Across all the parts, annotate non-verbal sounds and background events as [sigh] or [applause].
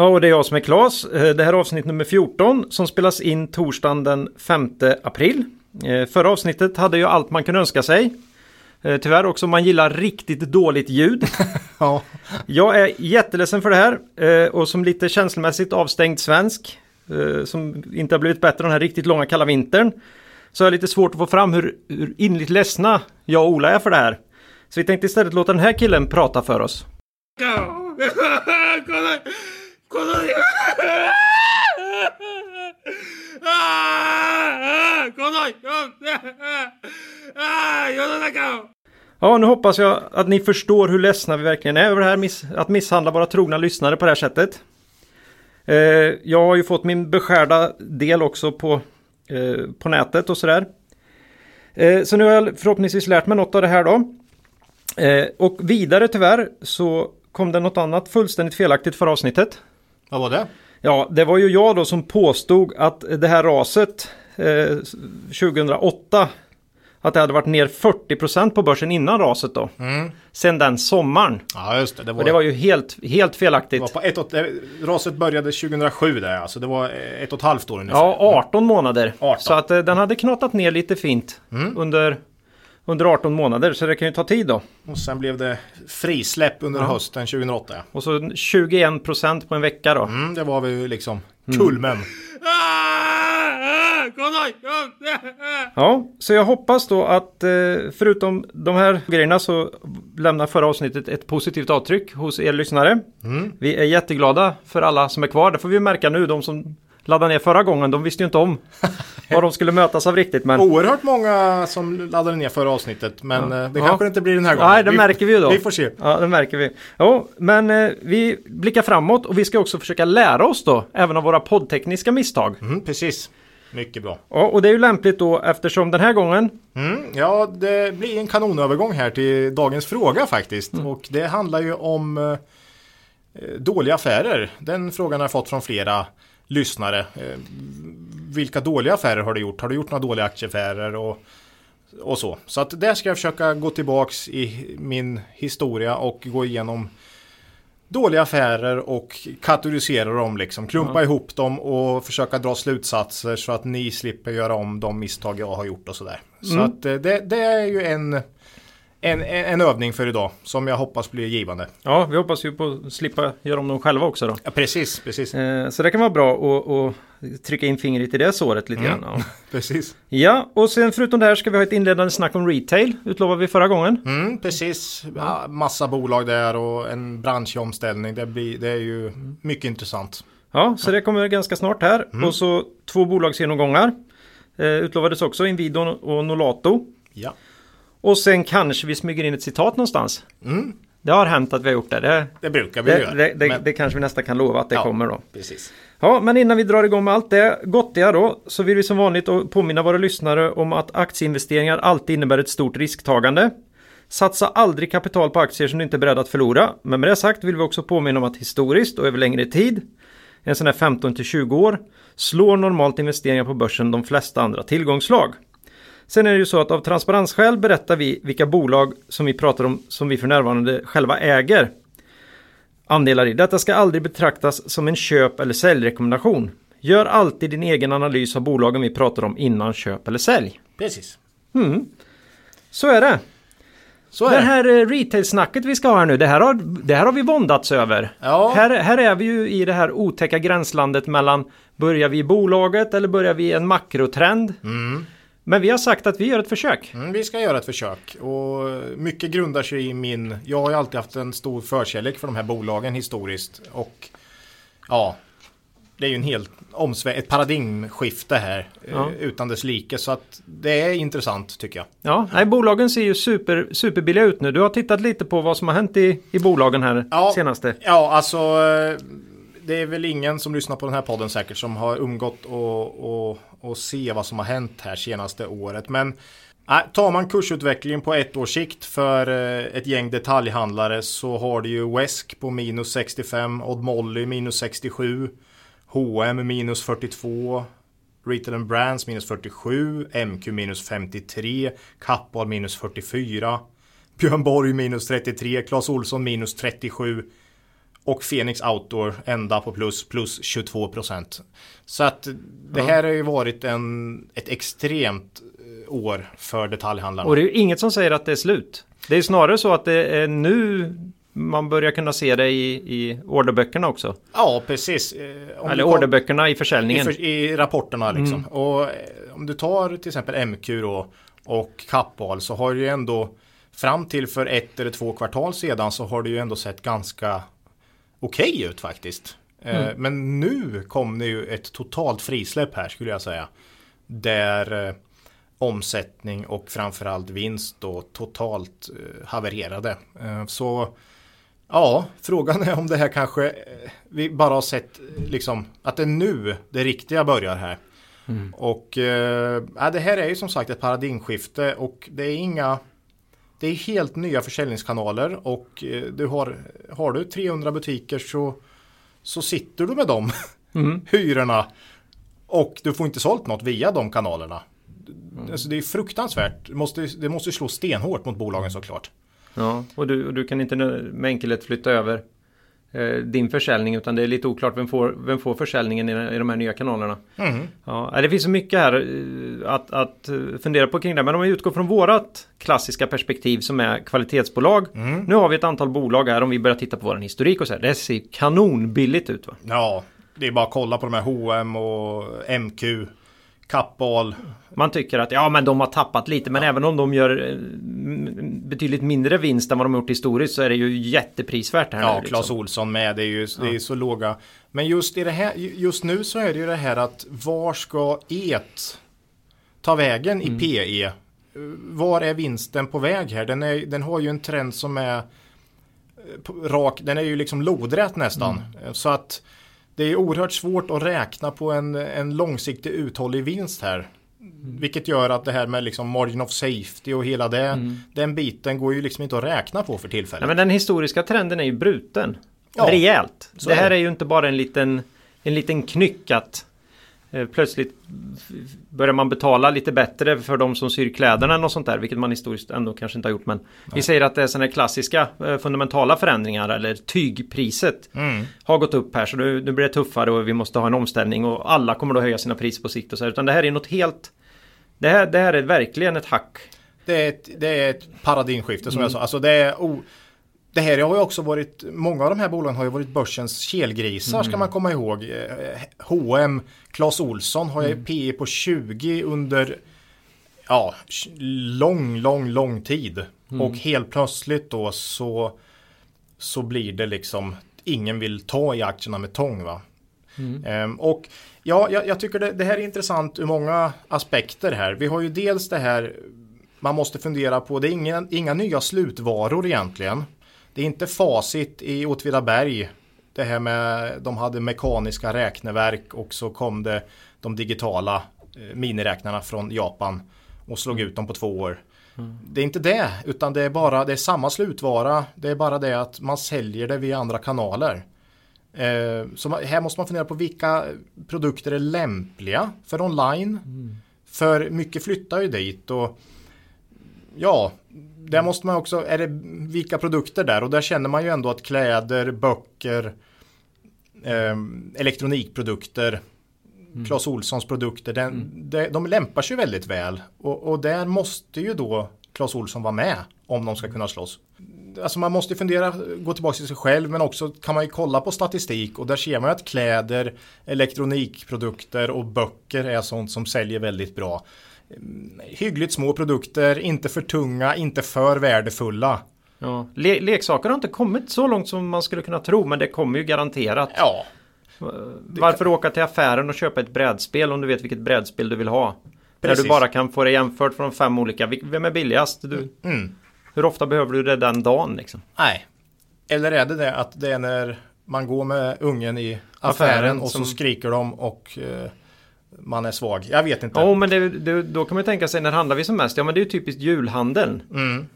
Ja, och det är jag som är Klas. Eh, Det här är avsnitt nummer 14 som spelas in torsdagen den 5 april. Eh, Förra avsnittet hade ju allt man kunde önska sig. Eh, Tyvärr också om man gillar riktigt dåligt ljud. [laughs] Ja, Jag är jätteledsen för det här och som lite känslomässigt avstängd svensk som inte har blivit bättre den här riktigt långa kalla vintern så är det lite svårt att få fram hur, hur innerligt ledsna jag och Ola är för det här. Så vi tänkte istället låta den här killen prata för oss. Ja, nu hoppas jag att ni förstår hur ledsna vi verkligen är över det här att misshandla våra trogna lyssnare på det här sättet. Eh, jag har ju fått min beskärda del också på, eh, på nätet och sådär. Eh, så nu har jag förhoppningsvis lärt mig något av det här då. och vidare tyvärr så kom det något annat fullständigt felaktigt för avsnittet vad var det? Ja, det var ju jag då som påstod att det här raset eh, 2008 att det hade varit ner 40% på börsen innan raset då. Sen den sommaren. Ja, just det. Det var, Och det var ju helt, helt det felaktigt. var på ett och, eh, raset började 2007 där, alltså det var ett och ett halvt år ungefär. Ja, 18 månader. 18. Så att eh, den hade knatat ner lite fint under, under 18 månader, så det kan ju ta tid då. Och sen blev det frisläpp under mm. hösten 2008. Och så 21 procent på en vecka då. Mm, det var väl liksom kulmen. Mm. Ja, så jag hoppas då att eh, förutom de här grejerna så lämnar förra avsnittet ett positivt avtryck hos er lyssnare. Mm. Vi är jätteglada för alla som är kvar. Det får vi märka nu, de som laddade ner förra gången, de visste ju inte om [laughs] vad de skulle mötas av riktigt. Men Oerhört många som laddade ner förra avsnittet, men eh, det Ja. kanske inte blir den här gången. Nej, det märker vi ju då. Vi får se. Ja, det märker vi. Ja, men eh, vi blickar framåt och vi ska också försöka lära oss då, även av våra poddtekniska misstag. Mm, precis. Mycket bra. Ja, och det är ju lämpligt då eftersom den här gången, Mm, ja, det blir en kanonövergång här till dagens fråga faktiskt. Och det handlar ju om eh, dåliga affärer. Den frågan har jag fått från flera lyssnare. Eh, vilka dåliga affärer har du gjort? Har du gjort några dåliga aktieaffärer? Och, och så. Så att där ska jag försöka gå tillbaks i min historia och gå igenom dåliga affärer och kategorisera dem liksom. Klumpa ihop dem och försöka dra slutsatser så att ni slipper göra om de misstag jag har gjort och sådär. Så att eh, det, det är ju en, en, en övning för idag som jag hoppas blir givande. ja, vi hoppas ju på att slippa göra om dem själva också då. Ja, precis, precis. Eh, så det kan vara bra att, trycka in fingret i det såret lite grann. Ja. [laughs] precis. ja, och sen förutom det här ska vi ha ett inledande snack om retail, utlovade vi förra gången. Mm, precis. Ja, massa bolag där och en branschomställning. Det, blir, det är ju mycket intressant. Ja, så det kommer ganska snart här. Och så två bolagsgenomgångar. Eh, utlovades också Inwido och Nolato. Ja. Och sen kanske vi smyger in ett citat någonstans. Det har hänt att vi har gjort det. Det, Det brukar vi det, göra. det, det, men- det kanske vi nästan kan lova att det Ja. kommer då. Precis. Ja, men innan vi drar igång med allt det gottiga då så vill vi som vanligt påminna våra lyssnare om att aktieinvesteringar alltid innebär ett stort risktagande. Satsa aldrig kapital på aktier som du inte är beredd att förlora. Men med det sagt vill vi också påminna om att historiskt och över längre tid, en sån här 15 till 20 år, slår normalt investeringar på börsen de flesta andra tillgångslag. Sen är det ju så att av transparensskäl berättar vi vilka bolag som vi pratar om som vi för närvarande själva äger andelar i. Detta ska aldrig betraktas som en köp eller säljrekommendation. Gör alltid din egen analys av bolagen vi pratar om innan köp eller sälj. Precis. Så är det. Så är Det det. här eh, retail-snacket vi ska ha här nu, det här har, det här har vi våndats över. Ja. Här, här är vi ju i det här otäcka gränslandet mellan börjar vi i bolaget eller börjar vi i en makrotrend? Men vi har sagt att vi gör ett försök. Mm, vi ska göra ett försök och mycket grundar sig i min, jag har ju alltid haft en stor förkärlek för de här bolagen historiskt och ja, det är ju en helt omsvä- ett paradigmskifte här eh, Ja. utan dess like så att det är intressant tycker jag. Ja, nej, bolagen ser ju super, superbilliga ut nu. Du har tittat lite på vad som har hänt i, i bolagen här Ja. senaste. Ja, alltså eh, det är väl ingen som lyssnar på den här podden säkert som har umgått och, och, och se vad som har hänt här senaste året. Men äh, tar man kursutvecklingen på ett års sikt för eh, ett gäng detaljhandlare så har du ju Wesk på minus 65, Odd Molly minus 67, H&M minus 42, Retail and Brands minus 47, MQ minus 53, Kappahl minus 44, Björn Borg minus 33, Clas Olsson minus 37 och Phoenix Outdoor ända på plus, plus 22 procent. Så att det här har ju varit en, ett extremt eh, år för detaljhandlarna. Och det är ju inget som säger att det är slut. Det är snarare så att det är nu man börjar kunna se det i, i orderböckerna också. Ja, precis. Eh, om Eller du orderböckerna i i, försäljningen. för, I rapporterna liksom. Och eh, om du tar till exempel MQ då och Kappahl så har det ju ändå fram till för ett eller två kvartal sedan så har det ju ändå sett ganska okej ut faktiskt. Eh, Men nu kom det ju ett totalt frisläpp här skulle jag säga. Där eh, omsättning och framförallt vinst då totalt eh, havererade. Så Ja, frågan är om det här kanske vi bara har sett liksom att det är nu det riktiga börjar här. Och eh, ja, det här är ju som sagt ett paradigmskifte och det är inga det är helt nya försäljningskanaler och eh, du har, har du 300 butiker så, så sitter du med de [laughs] hyrorna och du får inte sålt något via de kanalerna. Alltså det är fruktansvärt. Det måste, det måste slå stenhårt mot bolagen såklart. Ja, och du, och du kan inte med enkelhet flytta över din försäljning utan det är lite oklart vem får, vem får försäljningen i, i de här nya kanalerna. Ja, eh, det finns så mycket här eh, att, att eh, fundera på kring det. Men om vi utgår från vårat klassiska perspektiv som är kvalitetsbolag. Nu har vi ett antal bolag här om vi börjar titta på vår historik och så här. Det ser kanonbilligt ut va? Ja, det är bara att kolla på de här H&M och MQ, Kappahl. Man tycker att ja men de har tappat lite men även om de gör eh, betydligt mindre vinst än vad de har gjort historiskt så är det ju jätteprisvärt här Ja, nu. liksom. Olsson med. Det är ju det är så låga. Men just, i det här, just nu så är det ju det här att var ska et ta vägen i PE? Eh, Var är vinsten på väg här? Den, är, den har ju en trend som är eh, rak. Den är ju liksom lodrät nästan. Eh, Så att det är oerhört svårt att räkna på en, en långsiktig uthållig vinst här. Vilket gör att det här med liksom margin of safety och hela det, den biten går ju liksom inte att räkna på för tillfället. Nej, men den historiska trenden är ju bruten. Ja, Rejält. Det är här är ju inte bara en liten, en liten knyck att plötsligt f- börjar man betala lite bättre för de som syr kläderna och sånt där. Vilket man historiskt ändå kanske inte har gjort. Men vi säger att det är sådana klassiska eh, fundamentala förändringar eller tygpriset Mm. har gått upp här. Så nu, nu blir det tuffare och vi måste ha en omställning och alla kommer då höja sina priser på sikt och så här. Utan det här är något helt det här, det här är verkligen ett hack. Det är ett, det är ett paradigmskifte som jag sa. Alltså det, är o, det här har ju också varit, många av de här bolagen har ju varit börsens kelgrisar ska man komma ihåg. H&M, Clas Olsson har ju PE på 20 under ja, lång, lång, lång tid. Och helt plötsligt då så, så blir det liksom, ingen vill ta i aktierna med tång va. Ehm, och ja, jag, jag tycker det, det här är intressant ur många aspekter här. Vi har ju dels det här man måste fundera på, det är inga, inga nya slutvaror egentligen. Det är inte facit i Åtvidaberg. Det här med, de hade mekaniska räkneverk och så kom det de digitala eh, miniräknarna från Japan och slog ut dem på två år. Det är inte det, utan det är bara det är samma slutvara. Det är bara det att man säljer det via andra kanaler. Eh, så här måste man fundera på vilka produkter är lämpliga för online. För mycket flyttar ju dit och ja, där måste man också, är det vilka produkter där? Och där känner man ju ändå att kläder, böcker, eh, elektronikprodukter, Clas Olssons produkter, den, de, de lämpar sig väldigt väl. Och, och där måste ju då Clas Olsson vara med om de ska kunna slåss. Alltså man måste fundera, gå tillbaka till sig själv men också kan man ju kolla på statistik och där ser man ju att kläder, elektronikprodukter och böcker är sånt som säljer väldigt bra. Hyggligt små produkter, inte för tunga, inte för värdefulla. Ja. Le leksaker har inte kommit så långt som man skulle kunna tro men det kommer ju garanterat. Ja, Varför åka till affären och köpa ett brädspel om du vet vilket brädspel du vill ha? När Precis. du bara kan få det jämfört från fem olika. Vem är billigast? Du, mm. hur ofta behöver du det den dagen liksom? nej. Eller är det det att det är när man går med ungen i affären, Affären och som- så skriker de och eh, man är svag. Jag vet inte. Ja, men det, det, då kan man tänka sig när handlar vi som mest? Ja, men det är ju typiskt julhandeln. Mm.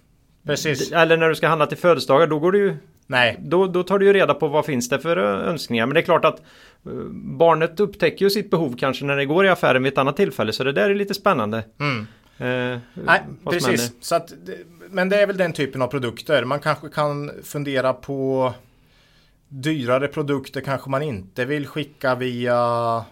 Precis. Eller när du ska handla till födelsedagar, då går du ju Nej, Då, då tar du ju reda på vad finns det för eh, önskningar. Men det är klart att eh, barnet upptäcker ju sitt behov kanske när det går i affären vid ett annat tillfälle. Så det där är lite spännande. Mm. Eh, Nej, precis. Så att, men det är väl den typen av produkter. Man kanske kan fundera på dyrare produkter kanske man inte vill skicka via,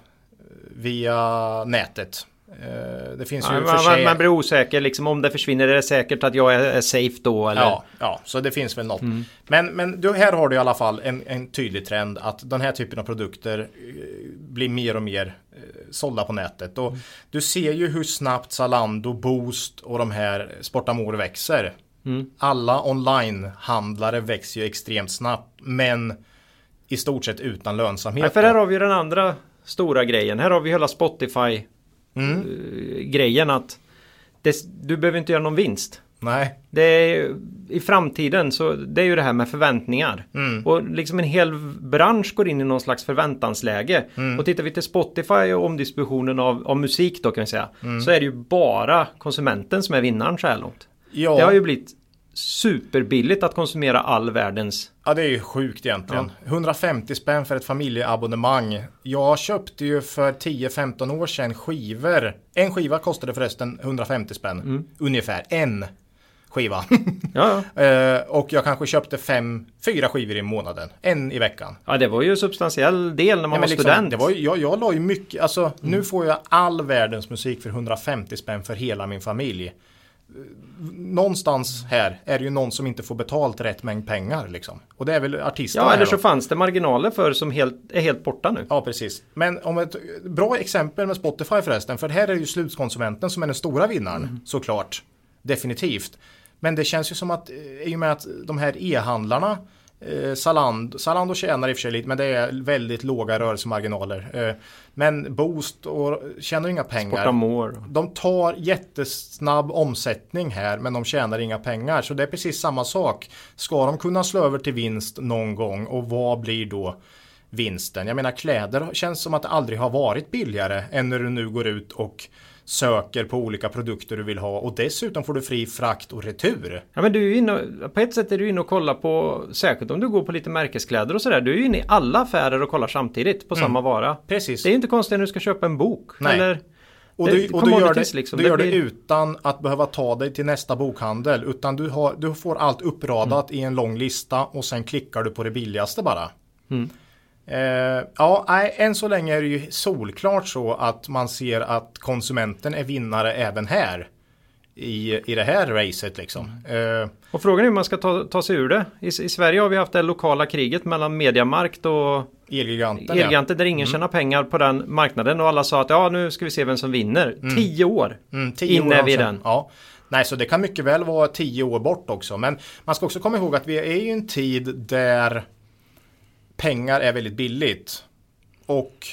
via nätet. Eh, Det finns ju Ja, för man, sig... man blir osäker liksom om det försvinner. Är det säkert att jag är, safe då? Eller? Ja, ja, så det finns väl något. Mm. Men, men du, här har du i alla fall en, en tydlig trend att den här typen av produkter eh, blir mer och mer eh, sålda på nätet. Och Mm. Du ser ju hur snabbt Zalando, Boost och de här Sportamore växer. Mm. Alla online-handlare växer ju extremt snabbt, men i stort sett utan lönsamhet. Ja, för här har vi ju den andra stora grejen. Här har vi hela Spotify Mm. eh, grejen att det, du behöver inte göra någon vinst. Nej, Det är, I framtiden så det är ju det här med förväntningar. Mm. Och liksom en hel bransch går in i någon slags förväntansläge. Mm. Och tittar vi till Spotify och omdistributionen av, av musik då kan vi säga. Mm. Så är det ju bara konsumenten som är vinnaren så här långt. ja, Det har ju blivit superbilligt att konsumera all världens... Ja det är ju sjukt egentligen. 150 spänn för ett familjeabonnemang. Jag köpte ju för 10-15 år sedan skivor. En skiva kostade förresten 150 spänn. Mm. Ungefär. En skiva. [laughs] Ja, ja. Eh, och jag kanske köpte fem, fyra skivor i månaden. En i veckan. ja det var ju en substantiell del när man Nej, var liksom, student. det var jag, jag la ju mycket, alltså Mm. nu får jag all världens musik för 150 spänn för hela min familj. Någonstans här är det ju någon som inte får betalt rätt mängd pengar liksom. Och det är väl artisterna Ja, eller då. så fanns det marginaler för som helt, är helt borta nu. Ja, precis. Men om ett bra exempel med Spotify förresten, för här är ju slutkonsumenten som är den stora vinnaren, Mm. såklart. Definitivt. Men det känns ju som att, eh, i och med att de här e-handlarna, eh, Zalando, Zalando tjänar i och för sig lite, men det är väldigt låga rörelsemarginaler. Eh, men Boost och, tjänar inga pengar. Sportamore. De tar jättesnabb omsättning här men de tjänar inga pengar. Så det är precis samma sak. Ska de kunna slå över till vinst någon gång och vad blir då vinsten? Jag menar kläder känns som att det aldrig har varit billigare än när du nu går ut och söker på olika produkter du vill ha och dessutom får du fri frakt och retur. Ja men du är inne på ett sätt är du inne och kollar på, särskilt om du går på lite märkeskläder och sådär. Du är ju inne i alla affärer och kollar samtidigt på samma vara. Precis. Det är inte konstigt när du ska köpa en bok. Nej. Eller, Och Det- du, och du gör, det, liksom. du Det gör det blir- utan att behöva ta dig till nästa bokhandel. Utan du, har, du får allt uppradat i en lång lista och sen klickar du på det billigaste bara. Mm. Eh, ja, än så länge är det ju solklart så att man ser att konsumenten är vinnare även här. I, i det här racet liksom. Eh, och frågan är hur man ska ta, ta sig ur det. I, I Sverige har vi haft det lokala kriget mellan Mediamarkt och Elgiganten ja. Elgiganten där ingen tjänar pengar på den marknaden och alla sa att ja nu ska vi se vem som vinner. Tio år Mm, tio inne år sedan. den. Ja. Nej, så det kan mycket väl vara tio år bort också. Men man ska också komma ihåg att vi är i en tid där pengar är väldigt billigt. Och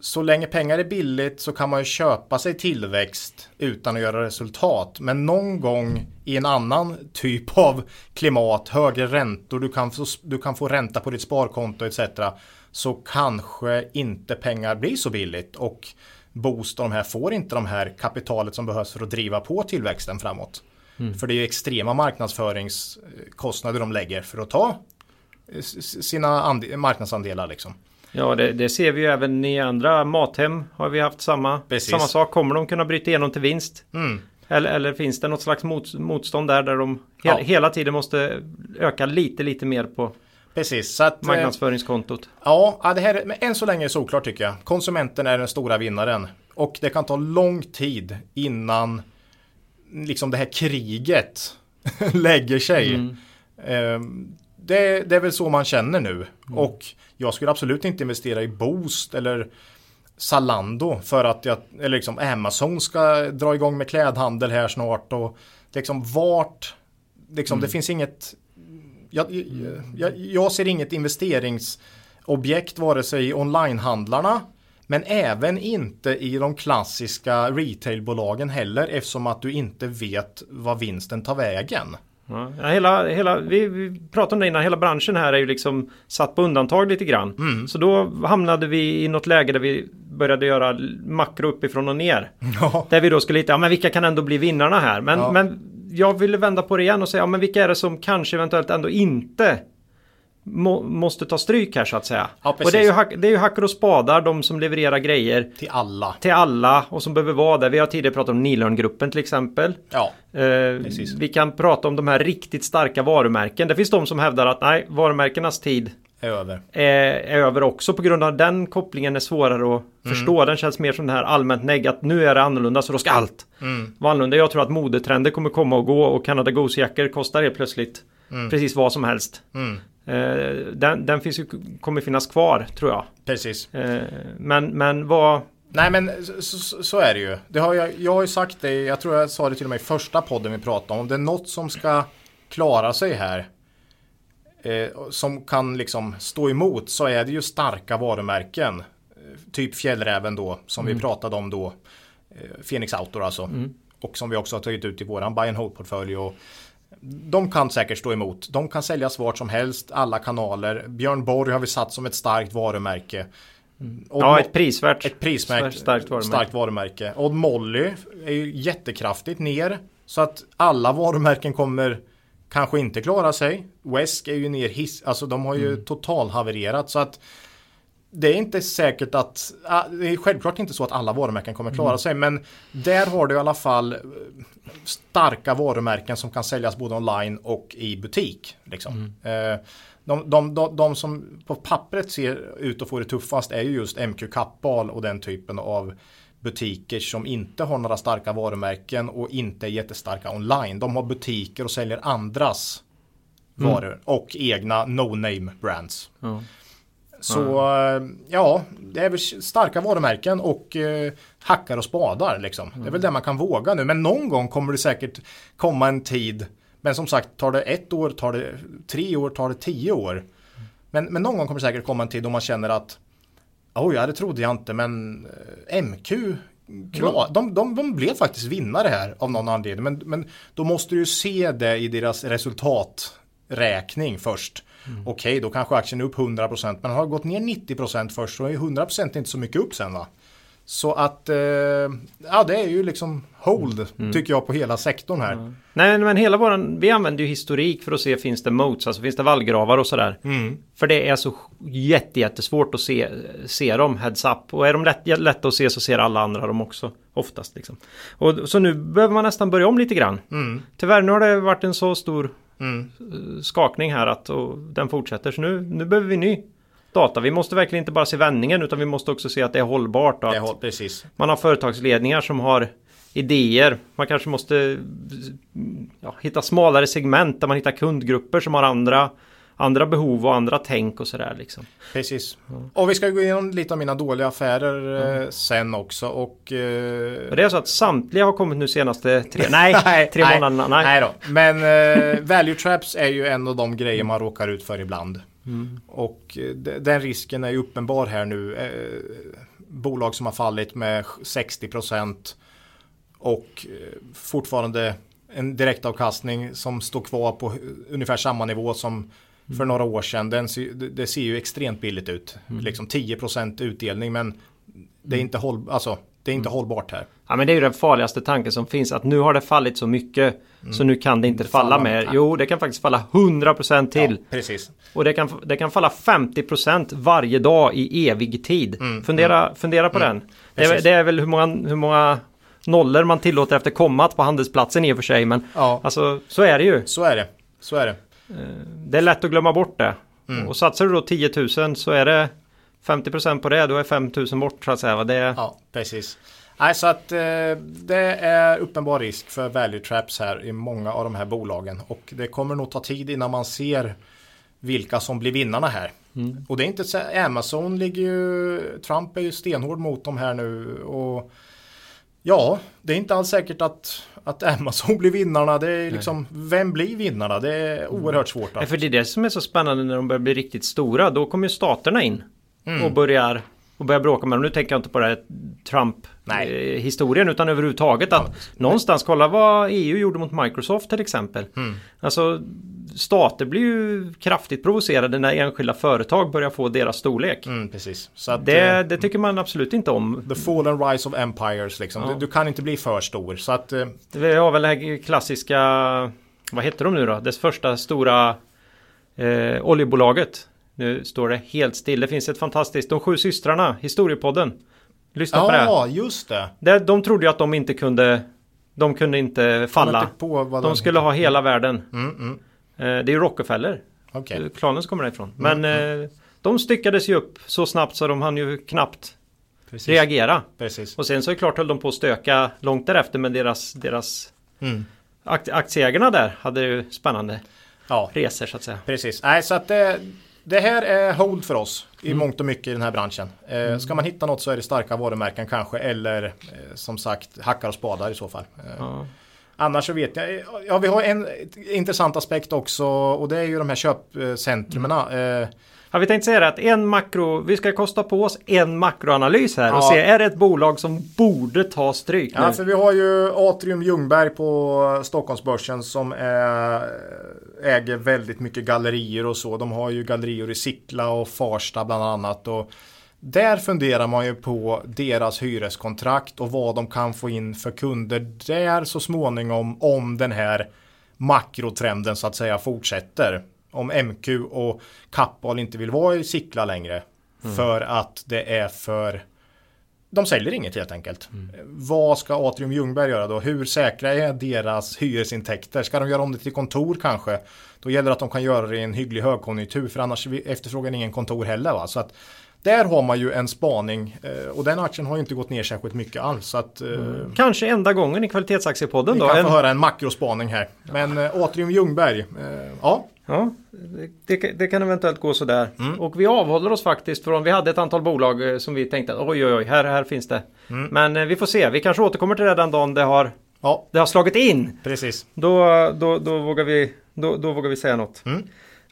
så länge pengar är billigt så kan man ju köpa sig tillväxt utan att göra resultat. Men någon gång i en annan typ [laughs] av klimat, högre räntor, du kan få, du kan få ränta på ditt sparkonto etc. Så kanske inte pengar blir så billigt och Boost och de här får inte de här kapitalet som behövs för att driva på tillväxten framåt. För det är ju extrema marknadsföringskostnader de lägger för att ta sina ande- marknadsandelar liksom. Ja det, det ser vi ju även i andra Mathem har vi haft samma, Precis. samma sak. Kommer de kunna bryta igenom till vinst? Mm. Eller, eller finns det något slags mot, motstånd där där de he, Ja. hela tiden måste öka lite lite mer på Precis, så att eh, marknadsföringskontot? ja, det här är, men än så länge är det såklart tycker jag. Konsumenten är den stora vinnaren och det kan ta lång tid innan liksom det här kriget [laughs] lägger sig. Mm. Det, det är väl så man känner nu. Och jag skulle absolut inte investera i Boost eller Zalando för att jag, eller liksom Amazon ska dra igång med klädhandel här snart och liksom vart, liksom det finns inget, jag, jag, jag ser inget investeringsobjekt vare sig i onlinehandlarna men även inte i de klassiska retailbolagen heller eftersom att du inte vet vad vinsten tar vägen. Ja, hela, hela, vi, vi pratade om det innan, hela branschen här är ju liksom satt på undantag lite grann. Mm. Så då hamnade vi i något läge där vi började göra makro uppifrån och ner. Ja. Där vi då skulle hitta, ja men vilka kan ändå bli vinnarna här? Men, Ja. men jag ville vända på det igen och säga, ja men vilka är det som kanske eventuellt ändå inte må, måste ta stryk här så att säga. Ja, och det är, ju hack, det är ju hackor och spadar, de som levererar grejer Till alla. till alla och som behöver vara där. Vi har tidigare pratat om Nilörngruppen till exempel. Ja. Eh, Precis. vi kan prata om de här riktigt starka varumärken. Det finns de som hävdar att nej, varumärkenas tid Är över. är, är över också på grund av den kopplingen är svårare att förstå. Den känns mer som det här allmänt negg att nu är det annorlunda så då ska allt vara annorlunda. Jag tror att modetrender kommer komma och gå och Canada Goose-jackor kostar helt plötsligt precis vad som helst. Eh, den, den finns ju, kommer finnas kvar tror jag. Precis. Eh, men, men vad... Nej men så, så, är det ju. Det har jag, jag har ju sagt det, jag tror jag sa det till och med i första podden vi pratade om. Om det är något som ska klara sig här. Eh, som kan liksom stå emot så är det ju starka varumärken. Eh, typ Fjällräven då som vi pratade om då. Eh, Phoenix Outdoor alltså. Och som vi också har tagit ut i våran buy and hold portfölj. Och de kan säkert stå emot. De kan säljas vart som helst, alla kanaler. Björn Borg har vi satt som ett starkt varumärke. Och Ja, ett prisvärt. ett prismärkt starkt varumärke. starkt varumärke. Och Molly är ju jättekraftigt ner. Så att alla varumärken kommer kanske inte klara sig. Wesk är ju ner hiss, alltså de har ju Mm. totalhavererat. Så att det är inte säkert att, ah, det är självklart inte så att alla varumärken kommer klara Mm. sig. Men där har du i alla fall eh, starka varumärken som kan säljas både online och i butik. Liksom. Mm. Eh, De, de, de, de som på pappret ser ut att få det tuffast är ju just MQ Kappahl och den typen av butiker som inte har några starka varumärken och inte är jättestarka online. De har butiker och säljer andras varor och egna no-name brands. Ja. Så eh, ja, det är väl starka varumärken och eh, hackar och spadar liksom. Det är väl det man kan våga nu. Men någon gång kommer det säkert komma en tid. Men som sagt, tar det ett år, tar det tre år, tar det tio år. Men, men någon gång kommer det säkert komma en tid då man känner att Oj, ja, det trodde jag inte, men eh, MQ Klar, de, de, de blev faktiskt vinnare här av någon anledning. Men, men då måste du ju se det i deras resultaträkning först. Okej, då kanske aktien är upp 100% men har gått ner 90% först så är 100% inte så mycket upp sen va. Så att, eh, ja det är ju liksom hold tycker jag på hela sektorn här. Nej men hela våran, vi använder ju historik för att se finns det moats, alltså finns det vallgravar och sådär. För det är så jätte, jättesvårt att se, se dem heads up. Och är de lätt, lätta att se så ser alla andra dem också. Oftast liksom. Och, så nu behöver man nästan börja om lite grann. Tyvärr nu har det varit en så stor eh, skakning här att och den fortsätter. Så nu, nu behöver vi ny data. Vi måste verkligen inte bara se vändningen utan vi måste också se att det är hållbart. Och Det att, har, precis. man har företagsledningar som har idéer. Man kanske måste ja, hitta smalare segment där man hittar kundgrupper som har andra, andra behov och andra tänk och sådär liksom. Precis. Och vi ska gå igenom lite av mina dåliga affärer eh, sen också. Och, eh, det är så att samtliga har kommit nu senaste tre, [laughs] nej, tre månaderna. Nej. Nej då. Men eh, value traps är ju en av de grejer man råkar ut för ibland. Mm. Och eh, de- den risken är ju uppenbar här nu. Eh, bolag som har fallit med 60% och fortfarande en direktavkastning som står kvar på ungefär samma nivå som för några år sedan. Den, det, det ser ju extremt billigt ut. Liksom 10% utdelning men det är inte, håll, alltså, det är inte hållbart här. Ja men det är ju den farligaste tanken som finns att nu har det fallit så mycket så nu kan det inte falla falla mer. Jo det kan faktiskt falla 100% till. Ja, precis. Och det kan, det kan falla 50% varje dag i evig tid. fundera, fundera på den. Det är, det är väl hur många, hur många nollor man tillåter efter kommat på handelsplatsen i och för sig. Men Ja. alltså så är det ju. Så är det. Så är det. Det är lätt att glömma bort det. Och satsar du då 10 000 så är det 50% på det. Då är 5 000 bort så att säga. Det, Ja, precis. Nej, så att eh, det är uppenbar risk för value traps här i många av de här bolagen. Och det kommer nog ta tid innan man ser vilka som blir vinnarna här. Och det är inte så, Amazon ligger ju, Trump är ju stenhård mot dem här nu. Och ja, det är inte alls säkert att, att Amazon [laughs] blir vinnarna. Det är liksom, vem blir vinnarna? Det är oerhört svårt. Att, för det är det som är så spännande när de börjar bli riktigt stora. Då kommer ju staterna in Mm. och börjar och börjar bråka med dem. Nu tänker jag inte på det här Trump Nej. eh, historien utan överhuvudtaget att någonstans kolla vad EU gjorde mot Microsoft till exempel. Mm. Alltså stater blir ju kraftigt provocerade när enskilda företag börjar få deras storlek. Mm, precis. Så att, Det, eh, det tycker man absolut inte om. The fall and rise of empires liksom. Ja. Du, du kan inte bli för stor. Så att eh, Vi har väl det här klassiska, vad heter de nu då? Dess första stora eh, oljebolaget. Nu står det helt still. Det finns ett fantastiskt, De sju systrarna, Historiepodden. Lyssna på det. Ja, just det. det. De trodde ju att de inte kunde, de kunde inte falla. Inte på vad De skulle ha hela världen. Mm, mm. Eh, det är ju Rockefeller. Okej. Klanen som kommer därifrån. Mm, Men eh, de styckades ju upp så snabbt så de hann ju knappt Precis. reagera. Precis. Och sen så är det klart höll de på att stöka långt därefter med deras, deras Mm. akt- aktieägarna där hade ju spännande Ja, resor så att säga. precis. Nej, så att det, det här är hold för oss i mångt och mycket i den här branschen. Eh, Ska man hitta något så är det starka varumärken kanske eller eh, som sagt hackar och spadar i så fall. Eh, Ja. Annars så vet jag, ja vi har en intressant aspekt också och det är ju de här köpcentrumen. Eh, Ja, vi tänkte säga det att en makro, vi ska kosta på oss en makroanalys här och Ja. se är det ett bolag som borde ta stryk Ja, nu? för vi har ju Atrium Ljungberg på Stockholmsbörsen som är, äger väldigt mycket gallerier och så. De har ju gallerier i Sickla och Farsta bland annat. Och där funderar man ju på deras hyreskontrakt och vad de kan få in för kunder där så småningom om den här makrotrenden så att säga fortsätter. Om MQ och Kappahl inte vill vara i Sickla längre. För att det är för de säljer inget helt enkelt. Vad ska Atrium Ljungberg göra då? Hur säkra är deras hyresintäkter? Ska de göra om det till kontor kanske? Då gäller det att de kan göra det i en hygglig högkonjunktur för annars efterfrågar ingen kontor heller. Va? Så att där har man ju en spaning eh, och den aktien har ju inte gått ner särskilt mycket alls. Så att, eh, Kanske enda gången i kvalitetsaktiepodden Ni då. kan En, få höra en makrospaning här. Men eh, Atrium Ljungberg, eh, ja. Ja, det, det, kan- eventuellt gå sådär. Mm. Och vi avhåller oss faktiskt från, vi hade ett antal bolag eh, som vi tänkte att oj oj oj, här, här finns det. Mm. Men eh, vi får se, vi kanske återkommer till det den dagen det har, Ja, det har slagit in. precis. Då, då, då, vågar, vi, då, då vågar vi säga något. Mm.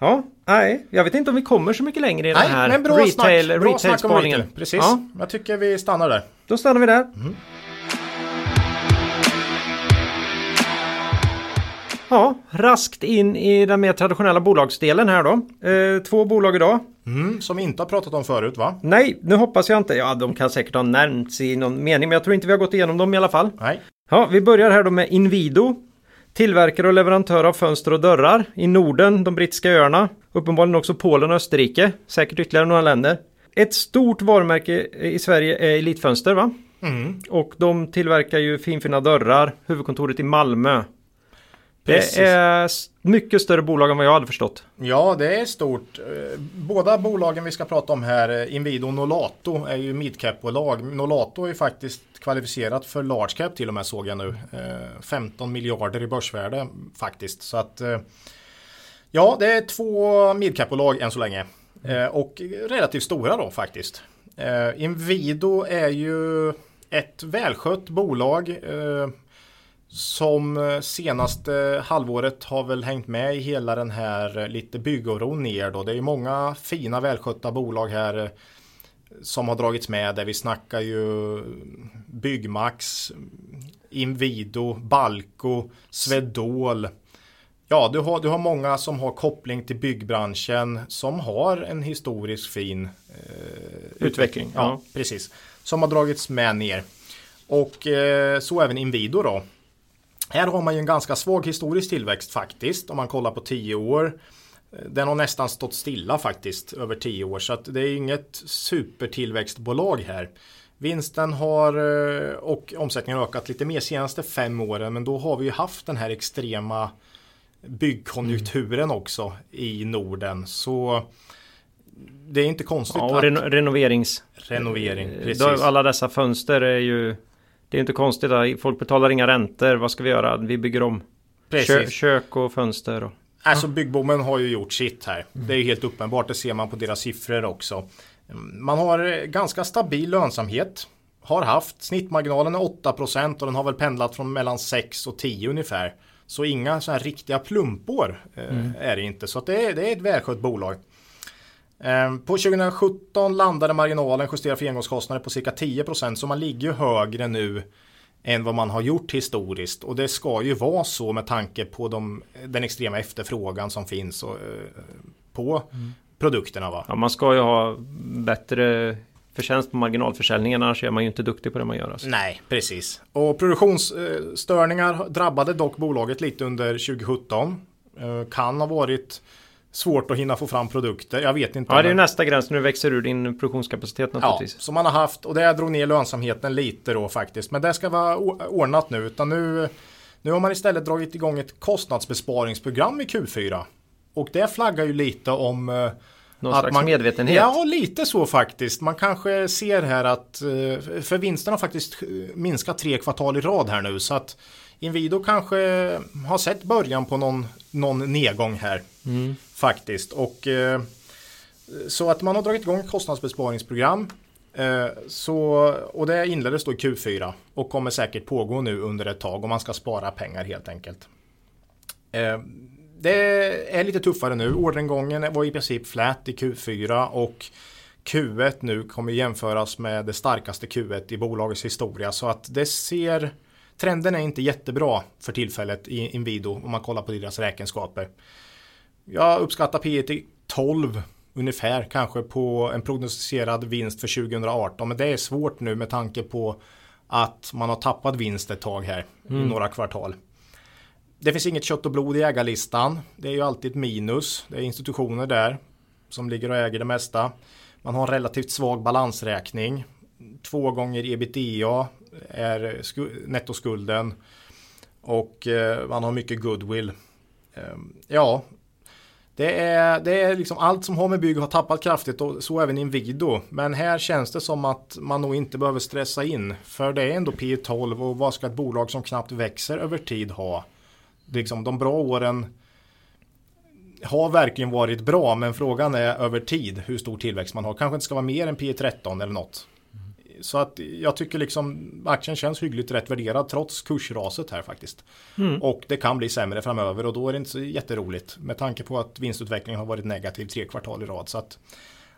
Ja, nej, jag vet inte om vi kommer så mycket längre i den Nej, här men bra retail, retail-spaningen. retail. Precis. Ja, Jag tycker vi stannar där. då stannar vi där. Ja, raskt in i den mer traditionella bolagsdelen här då. Eh, två bolag idag. Mm, som vi inte har pratat om förut va? Nej, nu hoppas jag inte. Ja, de kan säkert ha nämnts i någon mening, men jag tror inte vi har gått igenom dem i alla fall. Nej. Ja, vi börjar här då med Inwido. Tillverkare och leverantör av fönster och dörrar i Norden, de brittiska öarna, uppenbarligen också Polen och Österrike, säkert ytterligare några länder. Ett stort varumärke i Sverige är Elitfönster va? Mm. Och de tillverkar ju finfina dörrar, huvudkontoret i Malmö. Precis. Det är mycket större bolag än vad jag hade förstått. Ja, det är stort. Eh, Båda bolagen vi ska prata om här, eh, Inwido och Nolato, är ju midcap-bolag. Nolato är ju faktiskt kvalificerat för large cap till och med såg jag nu. Eh, 15 miljarder i börsvärde faktiskt. Så att eh, ja, det är två midcap-bolag än så länge. Eh, Och relativt stora då faktiskt. Eh, Inwido är ju ett välskött bolag. Som eh, senaste halvåret har väl hängt med i hela den här eh, lite byggoron ner då. Det är många fina välskötta bolag här eh, som har dragits med där vi snackar ju Byggmax, Inwido, Balco, Swedol. Ja, du har, du har många som har koppling till byggbranschen som har en historisk fin eh, Utveckling, Ja, ja. precis. Som har dragits med ner. Och eh, så även Inwido då. Här har man ju en ganska svag historisk tillväxt faktiskt om man kollar på 10 år. Den har nästan stått stilla faktiskt över 10 år så att det är inget supertillväxtbolag här. Vinsten har eh, och omsättningen har ökat lite mer senaste fem åren men då har vi ju haft den här extrema byggkonjunkturen också i Norden. Så det är inte konstigt Ja, och att reno renovering. renovering. Precis. Alla dessa fönster är ju... Det är inte konstigt. att Folk betalar inga räntor. Vad ska vi göra? Vi bygger om kö kök och fönster. Och... Alltså byggboomen har ju gjort sitt här. Det är helt uppenbart. Det ser man på deras siffror också. Man har eh, ganska stabil lönsamhet. Har haft. Snittmarginalen är 8% och den har väl pendlat från mellan 6 och 10 ungefär. Så inga så här riktiga plumpår eh, är det inte. Så det, är, det är ett välskött bolag. Ehm, På 2017 landade marginalen justerad för engångskostnader på cirka 10% så man ligger ju högre nu än vad man har gjort historiskt och det ska ju vara så med tanke på de, den extrema efterfrågan som finns och, eh, på produkterna. Va? Ja, man ska ju ha bättre förtjänst på marginalförsäljningen annars är man ju inte duktig på det man gör. Alltså. Nej, precis. Och produktionsstörningar drabbade dock bolaget lite under 2017. Eh, Kan ha varit svårt att hinna få fram produkter. Jag vet inte. Ja, det är nästa gräns när du växer ur din produktionskapacitet Ja, naturligtvis. som man har haft och det drog ner lönsamheten lite då faktiskt. Men det ska vara ordnat nu. Utan nu, nu har man istället dragit igång ett kostnadsbesparingsprogram i Q4. Och det flaggar ju lite om eh, Någon att slags man- medvetenhet. Ja, lite så faktiskt. Man kanske ser här att eh, för vinsterna har faktiskt eh, minskat tre kvartal i rad här nu. Så att Inwido kanske har sett början på någon, någon nedgång här. Faktiskt. Och eh, så att man har dragit igång kostnadsbesparingsprogram. Eh, så, och det inleddes då i Q4 och kommer säkert pågå nu under ett tag och man ska spara pengar helt enkelt. Eh, det är lite tuffare nu. Orderingången var i princip flat i Q4 och Q1 nu kommer jämföras med det starkaste Q1 i bolagets historia så att det ser Trenden är inte jättebra för tillfället i Inwido om man kollar på deras räkenskaper. Jag uppskattar P E till 12 ungefär kanske på en prognostiserad vinst för 2018 men det är svårt nu med tanke på att man har tappat vinst ett tag här i några kvartal. Det finns inget kött och blod i ägarlistan. Det är ju alltid ett minus. Det är institutioner där som ligger och äger det mesta. Man har en relativt svag balansräkning. Två gånger ebitda är nettoskulden. Och eh, man har mycket goodwill. Ehm, ja, det är, det är liksom allt som har med bygg har tappat kraftigt och så även Inwido. Men här känns det som att man nog inte behöver stressa in. För det är ändå P12 och vad ska ett bolag som knappt växer över tid ha? Liksom de bra åren har verkligen varit bra men frågan är över tid hur stor tillväxt man har. Kanske inte ska vara mer än P13 eller något. Så att jag tycker liksom aktien känns hyggligt rätt värderad trots kursraset här faktiskt. Och det kan bli sämre framöver och då är det inte så jätteroligt med tanke på att vinstutvecklingen har varit negativ tre kvartal i rad. Så att,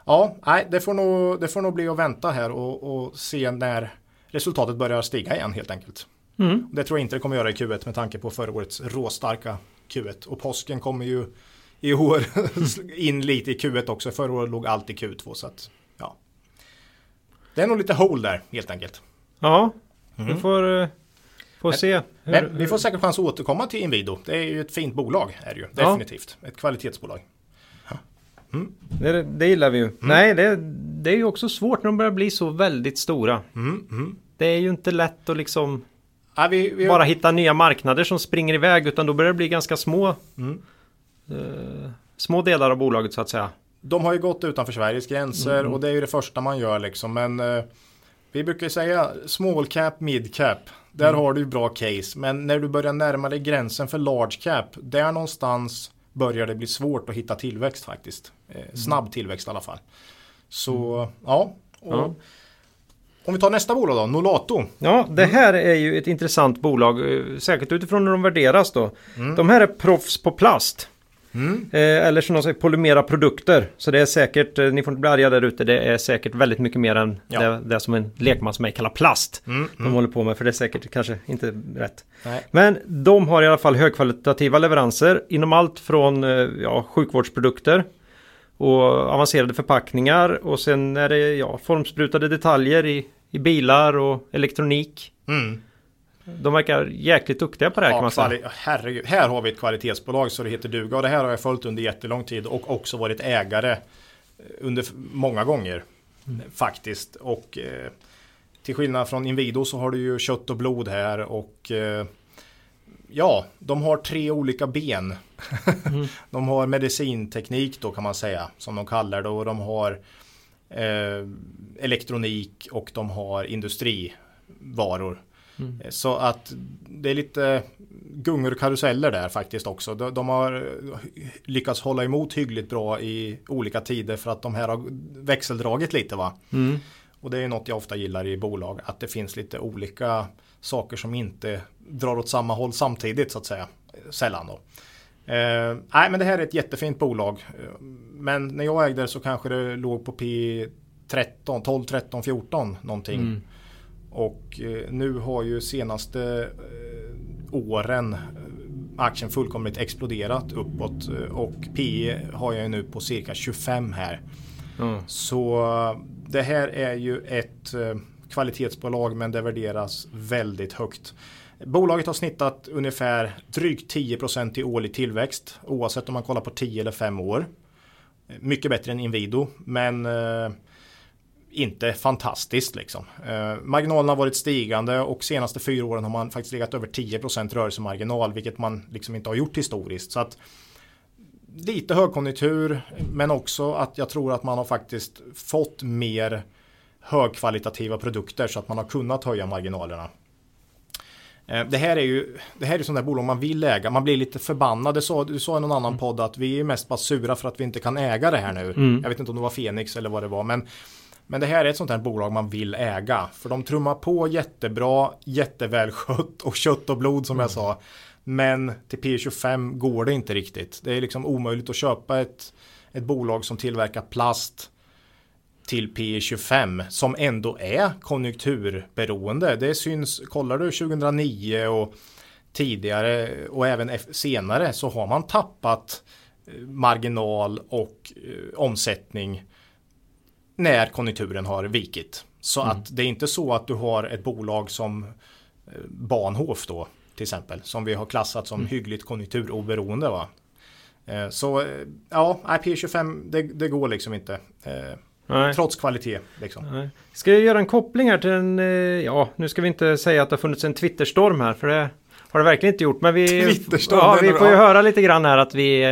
ja, nej, det, får nog, det får nog bli att vänta här och, och se när resultatet börjar stiga igen helt enkelt. Det tror jag inte det kommer göra i Q1 med tanke på förra årets råstarka Q1 och påsken kommer ju i år [laughs] in lite i Q1 också. Förra året låg allt i Q2 så att ja. Det är nog lite hole där helt enkelt. Ja, vi får, eh, får se. Hur, Men vi får säkert chans att återkomma till Inwido. Det är ju ett fint bolag är det ju. Definitivt. Ett kvalitetsbolag. det, det gillar vi ju. Nej, det, det är ju också svårt när de börjar bli så väldigt stora. Mm, Det är ju inte lätt att liksom Ja, vi, vi, bara hitta nya marknader som springer iväg utan då börjar det bli ganska små Mm. eh, små delar av bolaget så att säga. De har ju gått utanför Sveriges gränser och det är ju det första man gör liksom. Men eh, vi brukar ju säga small cap, mid cap. Där har du bra case. Men när du börjar närma dig gränsen för large cap. Där någonstans börjar det bli svårt att hitta tillväxt faktiskt. Eh, snabb tillväxt i alla fall. Så ja. Och, Ja. Om vi tar nästa bolag då, Nolato. Ja, det här är ju ett intressant bolag, eh, särskilt utifrån hur de värderas då. Mm. De här är proffs på plast. Eh, eller som de säger, polymera produkter. Så det är säkert, eh, ni får inte bli arga där ute, det är säkert väldigt mycket mer än Ja. det, det som en lekman som mig kallar plast. Mm, De håller på med, för det är säkert kanske inte rätt. Nej. Men de har i alla fall högkvalitativa leveranser inom allt från eh, ja, sjukvårdsprodukter och avancerade förpackningar och sen är det ja, formsprutade detaljer i, i bilar och elektronik. Mm. De verkar jäkligt duktiga på det här kan Ja, man säga. herregud. Här har vi ett kvalitetsbolag så det heter duga och det här har jag följt under jättelång tid och också varit ägare eh, under många gånger Mm. faktiskt. Och eh, till skillnad från Inwido så har du ju kött och blod här och eh, ja, de har tre olika ben. Mm. [laughs] de har medicinteknik då kan man säga som de kallar det och de har eh, elektronik och de har industrivaror. Mm. Eh, Så att det är lite gungor och karuseller där faktiskt också. De, de har eh, lyckats hålla emot hyggligt bra i olika tider för att de här har växeldragit lite va. Mm. Och det är något jag ofta gillar i bolag. Att det finns lite olika saker som inte drar åt samma håll samtidigt så att säga. Sällan då. Eh, nej, men det här är ett jättefint bolag. Eh, Men när jag ägde det så kanske det låg på P 13, 12, 13, 14 någonting. Mm. Och eh, nu har ju senaste eh, åren eh, aktien fullkomligt exploderat uppåt och PE har jag ju nu på cirka 25 här. Ja. Så det här är ju ett kvalitetsbolag men det värderas väldigt högt. Bolaget har snittat ungefär drygt 10% i årlig tillväxt oavsett om man kollar på 10 eller 5 år. Mycket bättre än Inwido men inte fantastiskt liksom. Eh, marginalerna har varit stigande och senaste fyra åren har man faktiskt legat över 10% rörelsemarginal vilket man liksom inte har gjort historiskt. Så att lite högkonjunktur men också att jag tror att man har faktiskt fått mer högkvalitativa produkter så att man har kunnat höja marginalerna. Eh, Det här är ju det här är sådana där bolag man vill äga. Man blir lite förbannad. Du sa, du sa i någon annan podd att vi är mest bara sura för att vi inte kan äga det här nu. Mm. Jag vet inte om det var Fenix eller vad det var. Men, men det här är ett sånt här bolag man vill äga. För de trummar på jättebra, jättevälskött och kött och blod som jag sa. Men till P25 går det inte riktigt. Det är liksom omöjligt att köpa ett, ett bolag som tillverkar plast till P25 som ändå är konjunkturberoende. Det syns, kollar du 2009 och tidigare och även senare så har man tappat eh, marginal och eh, omsättning när konjunkturen har vikit. Så att det är inte så att du har ett bolag som eh, Bahnhof då till exempel som vi har klassat som hyggligt konjunkturoberoende. Va? Eh, Så eh, ja, IP25 det, det går liksom inte. Nej. Trots kvalitet liksom. Nej. Ska jag göra en koppling här till en, ja nu ska vi inte säga att det har funnits en Twitterstorm här för det har det verkligen inte gjort. Men vi, ja, vi får ju höra lite grann här att vi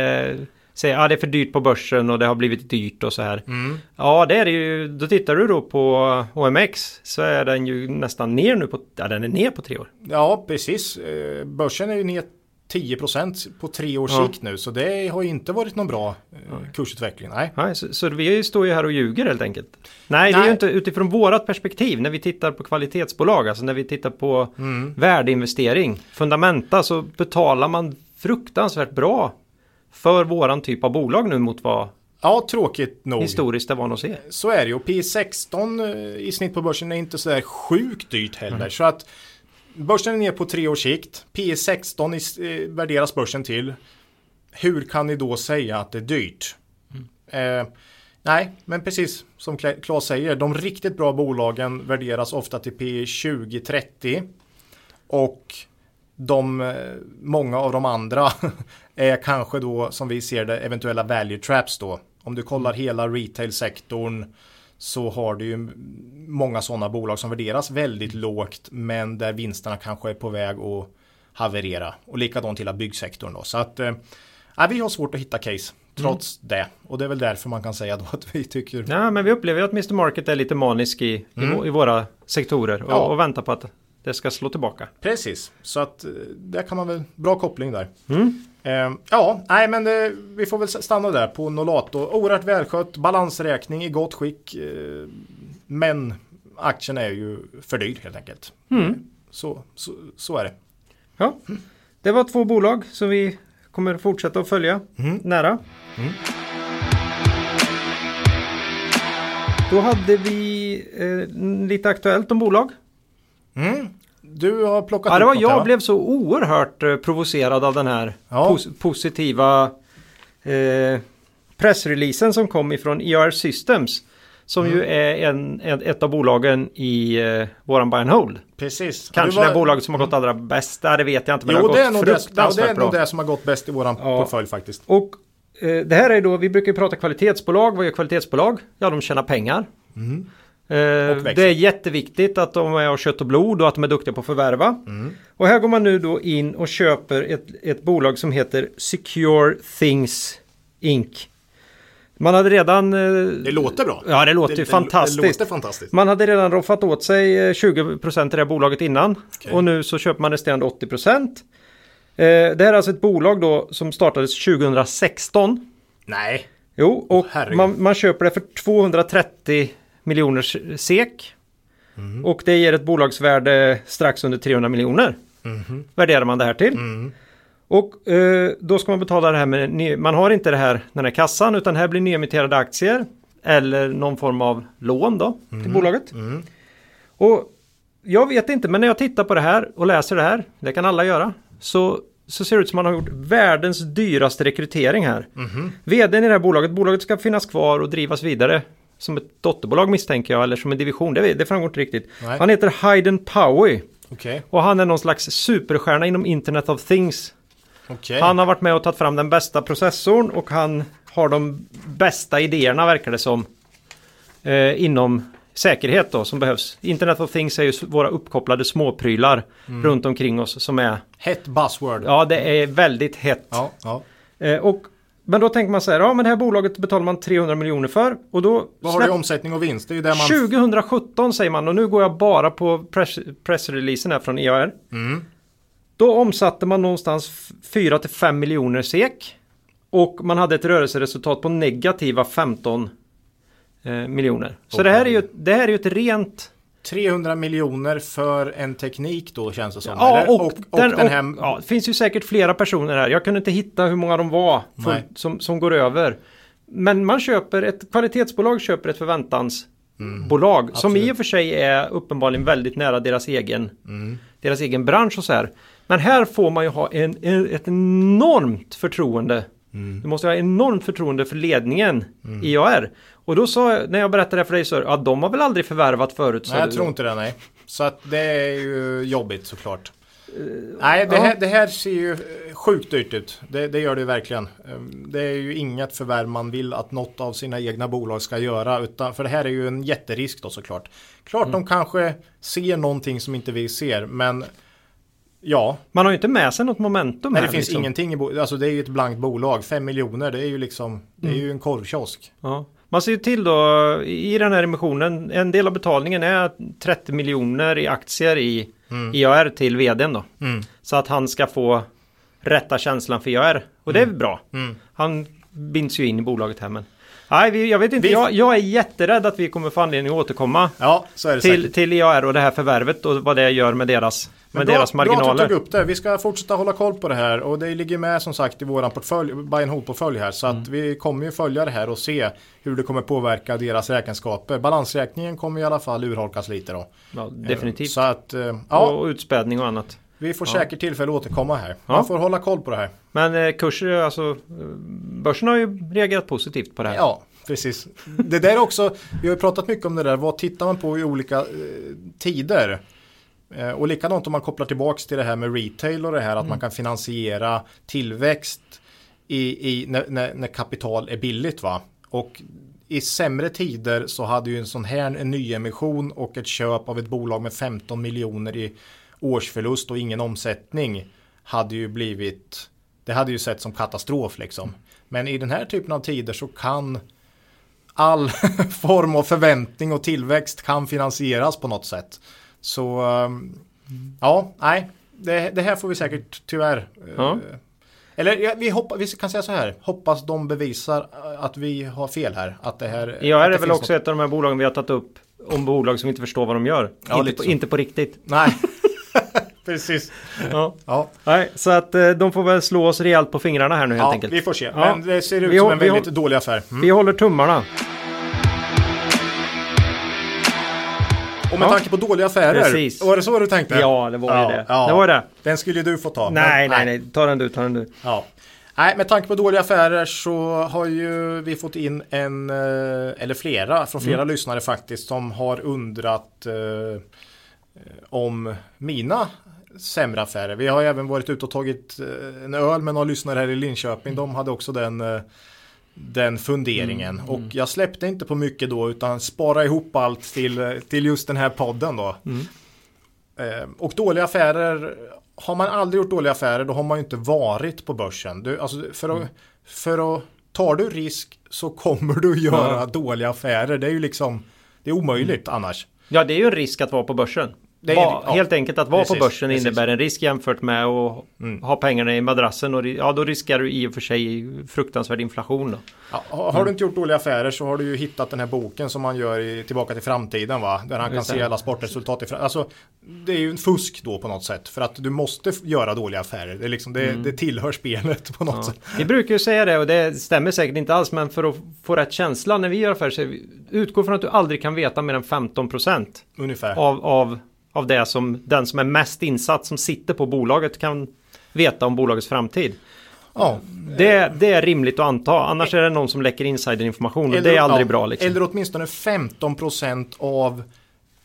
säger att ah, det är för dyrt på börsen och det har blivit dyrt och så här. Mm. Ja det är det ju, då tittar du då på OMX så är den ju nästan ner nu på, ja den är ner på tre år. Ja, precis. Eh, Börsen är ju ner 10% på tre års Ja. sikt nu. Så det har ju inte varit någon bra eh, kursutveckling. Nej. Nej, så, så vi står ju här och ljuger helt enkelt. Nej, det är Nej. ju inte utifrån vårat perspektiv när vi tittar på kvalitetsbolag, alltså när vi tittar på Mm. värdeinvestering, fundamenta så betalar man fruktansvärt bra för våran typ av bolag nu mot vad Ja, tråkigt nog. historiskt är van att se. Så är det ju. Och P16 eh, i snitt på börsen är inte så där sjukt dyrt heller. Så att börsen är ner på tre års sikt. P16 i- eh, värderas börsen till. Hur kan ni då säga att det är dyrt? Eh, nej, men precis som Claes säger. De riktigt bra bolagen värderas ofta till P20-30. Och de, eh, många av de andra [laughs] är kanske då som vi ser det eventuella value traps då. Om du kollar hela retail-sektorn så har du ju många sådana bolag som värderas väldigt lågt men där vinsterna kanske är på väg att haverera. Och likadant hela byggsektorn då. Så att eh, ja, vi har svårt att hitta case trots det. Och det är väl därför man kan säga då att vi tycker Ja, men vi upplever ju att Mr. Market är lite manisk i, i, vå- i våra sektorer och, Ja. och väntar på att det ska slå tillbaka. Precis, så att eh, där kan man väl, bra koppling där. Mm. Eh, ja, nej men eh, vi får väl stanna där på Nolato. Oerhört välskött, balansräkning i gott skick. Eh, men aktien är ju för dyr helt enkelt. Mm. Eh, Så, så, så är det. Ja, det var två bolag som vi kommer fortsätta att följa Mm. nära. Mm. Då hade vi eh, lite aktuellt om bolag. Mm. Du har plockat Ja, det var något jag va? blev så oerhört eh, provocerad av den här Ja. pos- positiva eh, pressreleasen som kom ifrån ER Systems. Som Mm. ju är en, ett av bolagen i eh, våran buy and hold. Precis. Kanske var- det bolaget som har gått allra bäst. Det vet jag inte. Men Jo, det det har är, nog gått det, ja, det fruktansvärt är nog det som har gått bäst i våran Ja. portfölj faktiskt. Och eh, det här är då, vi brukar ju prata kvalitetsbolag. Vad gör kvalitetsbolag? Ja, de tjänar pengar. Mm. Eh, det är jätteviktigt att de är av kött och blod och att de är duktiga på att förvärva. Mm. Och här går man nu då in och köper ett, ett bolag som heter Secure Things Inc. Man hade redan... eh, Det låter bra. Ja, det låter det, fantastiskt. Det låter fantastiskt. Man hade redan roffat åt sig eh, 20% i det här bolaget innan. Okej. Och nu så köper man resterande 80%. Eh, det här är alltså ett bolag då som startades 2016. Nej. Jo, och herregud. man, man köper det för 230 miljoner SEK. Mhm. Och det ger ett bolagsvärde strax under 300 miljoner. Mhm. Värderar man det här till. Mm. Och eh, då ska man betala det här med, man har inte det här, den här kassan utan här blir nyemitterade aktier eller någon form av lån då till bolaget. Och jag vet inte, men när jag tittar på det här och läser det här, det kan alla göra, så, så ser det ut som man har gjort världens dyraste rekrytering här. Vdn i det här bolaget, bolaget ska finnas kvar och drivas vidare som ett dotterbolag misstänker jag, eller som en division, det, det framgår inte riktigt. Nej. Han heter Hayden Powie Okej, och han är någon slags superstjärna inom Internet of Things. okej. Han har varit med och tagit fram den bästa processorn och han har de bästa idéerna verkar det som. Eh, inom säkerhet då som behövs. Internet of Things är ju våra uppkopplade småprylar runt omkring oss som är Hett buzzword. Ja det är väldigt hett. ja. ja. Eh, och, men då tänker man så här, ja men det här bolaget betalar man 300 miljoner för och då Vad har du i omsättning och vinst? Det är där man... 2017 säger man och nu går jag bara på press, pressreleasen här från EAR. Mm. Då omsatte man någonstans 4 till 5 miljoner SEK. Och man hade ett rörelseresultat på negativa 15 eh, miljoner. Så Åh, det, här är ju, det här är ju ett rent... 300 miljoner för en teknik då känns det som. Ja, och, och, och den, den och, här... ja, det finns ju säkert flera personer här. Jag kunde inte hitta hur många de var för, som, som går över. Men man köper ett kvalitetsbolag köper ett förväntansbolag som i och för sig är uppenbarligen väldigt nära deras egen, deras egen bransch och så här. Men här får man ju ha en, ett enormt förtroende. Du måste ha enormt förtroende för ledningen i IAR. Och då sa jag, när jag berättade det för dig så, ja de har väl aldrig förvärvat förut? Nej, jag tror inte det, nej. Så att det är ju jobbigt såklart. nej, det här, det här ser ju eh, sjukt dyrt ut. Det, det gör det verkligen. Ehm, Det är ju inget förvärv man vill att något av sina egna bolag ska göra. Utan, för det här är ju en jätterisk då såklart. Klart Mm. de kanske ser någonting som inte vi ser, men ja. Man har ju inte med sig något momentum Nej, här. det finns liksom. ingenting i Alltså det är ju ett blankt bolag. 5 miljoner, det är ju liksom, det är Mm. ju en korvkiosk. Ja. Man ser ju till då i den här emissionen, en del av betalningen är 30 miljoner i aktier i IAR till vdn då. Mm. Så att han ska få rätta känslan för IAR. Och det är bra. Mm. Han binds ju in i bolaget här men. Nej, jag vet inte. Vi- Jag, jag är jätterädd att vi kommer få anledning att återkomma Ja, till, säkert. till IAR och det här förvärvet och vad det gör med deras, med bra, deras Bra att du marginaler. tog upp det. Vi ska fortsätta hålla koll på det här och det ligger med som sagt i våran portfölj, buy and hold-portfölj här. Så att Mm. vi kommer ju följa det här och se hur det kommer påverka deras räkenskaper. Balansräkningen kommer i alla fall urholkas lite då. Ja, definitivt. Så att, eh, ja, Och utspädning och annat. vi får säkert tillfälle att återkomma här. Ja. Man får hålla koll på det här. Men eh, kurser, alltså eh, börsen har ju reagerat positivt på det här. Ja, precis. Det där är också, vi har ju pratat mycket om det där, vad tittar man på i olika eh, tider? Eh, och likadant om man kopplar tillbaks till det här med retail och det här att man kan finansiera tillväxt i, i, när, när, när kapital är billigt va. Och i sämre tider så hade ju en sån här en nyemission och ett köp av ett bolag med 15 miljoner i årsförlust och ingen omsättning hade ju blivit det hade ju sett som katastrof liksom. Men i den här typen av tider så kan all [laughs] form av förväntning och tillväxt kan finansieras på något sätt. Så um, ja, nej, det, det här får vi säkert tyvärr. eh, Ja. Eller ja, vi, hoppas, vi kan säga så här, hoppas de bevisar eh, att vi har fel här. Att det här Jag att är det väl också något- ett av de här bolagen vi har tagit upp om bolag som inte förstår vad de gör. Ja, inte, på, inte på riktigt. Nej, [laughs] precis. Ja. Ja, Nej, så att eh, de får väl slå oss rejält på fingrarna här nu helt ja enkelt. vi får se. Ja. Men det ser ut Vi som en vi väldigt hå- dålig affär. Mm. Vi håller tummarna. Och med Ja. tanke på dåliga affärer. Precis. Var det så du tänkte? Ja, det var ju Ja, det. ja. Det var det. Den skulle ju du få ta. Nej, nej, nej. Ta den du, ta den du. Ja. Nej, med tanke på dåliga affärer så har ju vi fått in en, eh, eller flera, från flera lyssnare faktiskt, som har undrat eh, om mina sämre affärer. Vi har ju även varit ute och tagit eh, en öl med några lyssnare här i Linköping. De hade också den, eh, den funderingen. Och jag släppte inte på mycket då utan sparade ihop allt till, till just den här podden då. Eh, och dåliga affärer, har man aldrig gjort dåliga affärer då har man ju inte varit på börsen. Du, alltså för, att, för att tar du risk så kommer du göra Ja. dåliga affärer. Det är ju liksom, det är omöjligt annars. Ja, det är ju en risk att vara på börsen. Det är- Va, ja, helt enkelt att vara precis, på börsen precis. innebär en risk jämfört med att Mm. ha pengarna i madrassen. Och, ja, då riskerar du i och för sig fruktansvärd inflation. Då. Ja, har har du inte gjort dåliga affärer så har du ju hittat den här boken som man gör i Tillbaka till framtiden va? Där han kan se alla sportresultat i Alltså Det är ju en fusk då på något sätt. För att du måste göra dåliga affärer. Det, är liksom, det, det tillhör spelet på något Mm. Ja. sätt. Vi brukar ju säga det och det stämmer säkert inte alls men för att få rätt känsla när vi gör affärer så utgå från att du aldrig kan veta mer än 15% Ungefär. av, av, av det som den som är mest insatt som sitter på bolaget kan veta om bolagets framtid. Ja. Det, det är rimligt att anta annars är det någon som läcker insiderinformation och det är aldrig ja, bra. Liksom. Eller åtminstone 15% av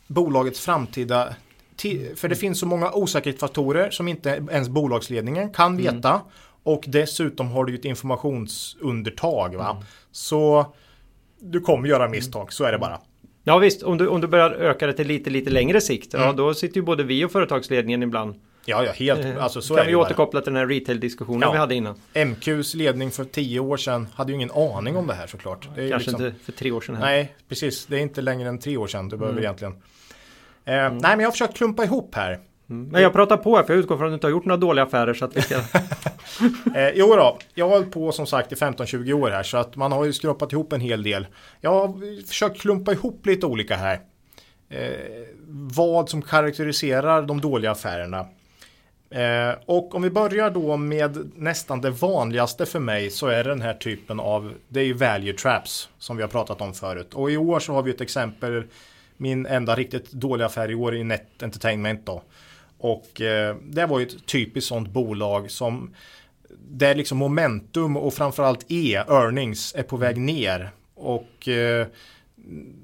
bolagets framtida ti- för det finns så många osäkerhetsfaktorer som inte ens bolagsledningen kan Mm. veta. Och dessutom har du ju ett informationsundertag. Va? Mm. Så du kommer göra misstag, så är det bara. Ja visst, om du, om du börjar öka det till lite, lite längre sikt, ja Mm. då sitter ju både vi och företagsledningen ibland. Ja, ja, helt. Eh, Alltså, så kan vi återkoppla till den här retail-diskussionen Ja. vi hade innan. MQs ledning för tio år sedan hade ju ingen aning om det här såklart. Det Kanske liksom- inte för tre år sedan. Här. Nej, precis. Det är inte längre än tre år sedan du Mm. behöver egentligen. Eh, Nej, men jag har försökt klumpa ihop här. Mm. Men jag pratar på här för jag utgår från att du inte har gjort några dåliga affärer så att vi ska... [laughs] Eh, jo då, jag har hållit på som sagt i 15-20 år här så att man har ju skrapat ihop en hel del. Jag har försökt klumpa ihop lite olika här. Eh, vad som karaktäriserar de dåliga affärerna. Eh, och om vi börjar då med nästan det vanligaste för mig så är det den här typen av, det är ju value traps som vi har pratat om förut. Och i år så har vi ett exempel, min enda riktigt dåliga affär i år i Net Entertainment då. Och eh, det var ju ett typiskt sånt bolag som där liksom momentum och framförallt E, earnings, är på väg ner. Och eh,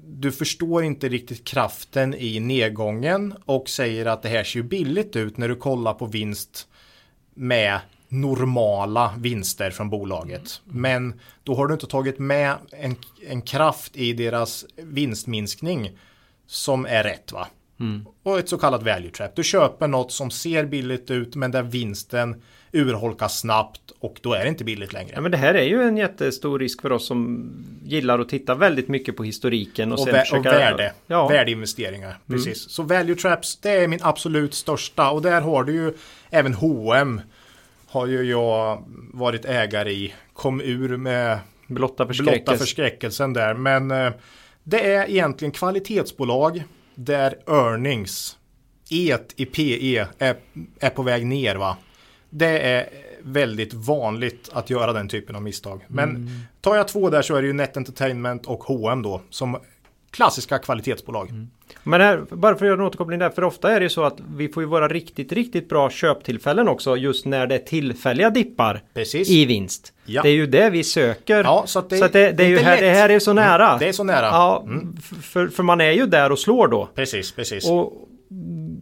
du förstår inte riktigt kraften i nedgången och säger att det här ser ju billigt ut när du kollar på vinst med normala vinster från bolaget. Men då har du inte tagit med en, en kraft i deras vinstminskning som är rätt va? Och ett så kallat value trap. Du köper något som ser billigt ut men där vinsten urholkas snabbt och då är det inte billigt längre. Ja men det här är ju en jättestor risk för oss som gillar att titta väldigt mycket på historiken och, och, vä- och värde, Ja, värdeinvesteringar. Precis. Så value traps, det är min absolut största och där har du ju även H&M har ju jag varit ägare i. Kom ur med blotta blotta förskräckelse. förskräckelsen där. Men eh, det är egentligen kvalitetsbolag där earnings, E i PE är, är på väg ner va. Det är väldigt vanligt att göra den typen av misstag. Men Mm. tar jag två där så är det ju Net Entertainment och H&M då som klassiska kvalitetsbolag. Mm. Men här, bara för att göra en återkoppling där, för ofta är det ju så att vi får ju våra riktigt, riktigt bra köptillfällen också just när det är tillfälliga dippar Precis. i vinst. Ja. Det är ju det vi söker. Ja, så det- så att det, det är ju här, det här är så nära. Mm, det är så nära. Ja, Mm. för, för man är ju där och slår då. Precis, precis. Och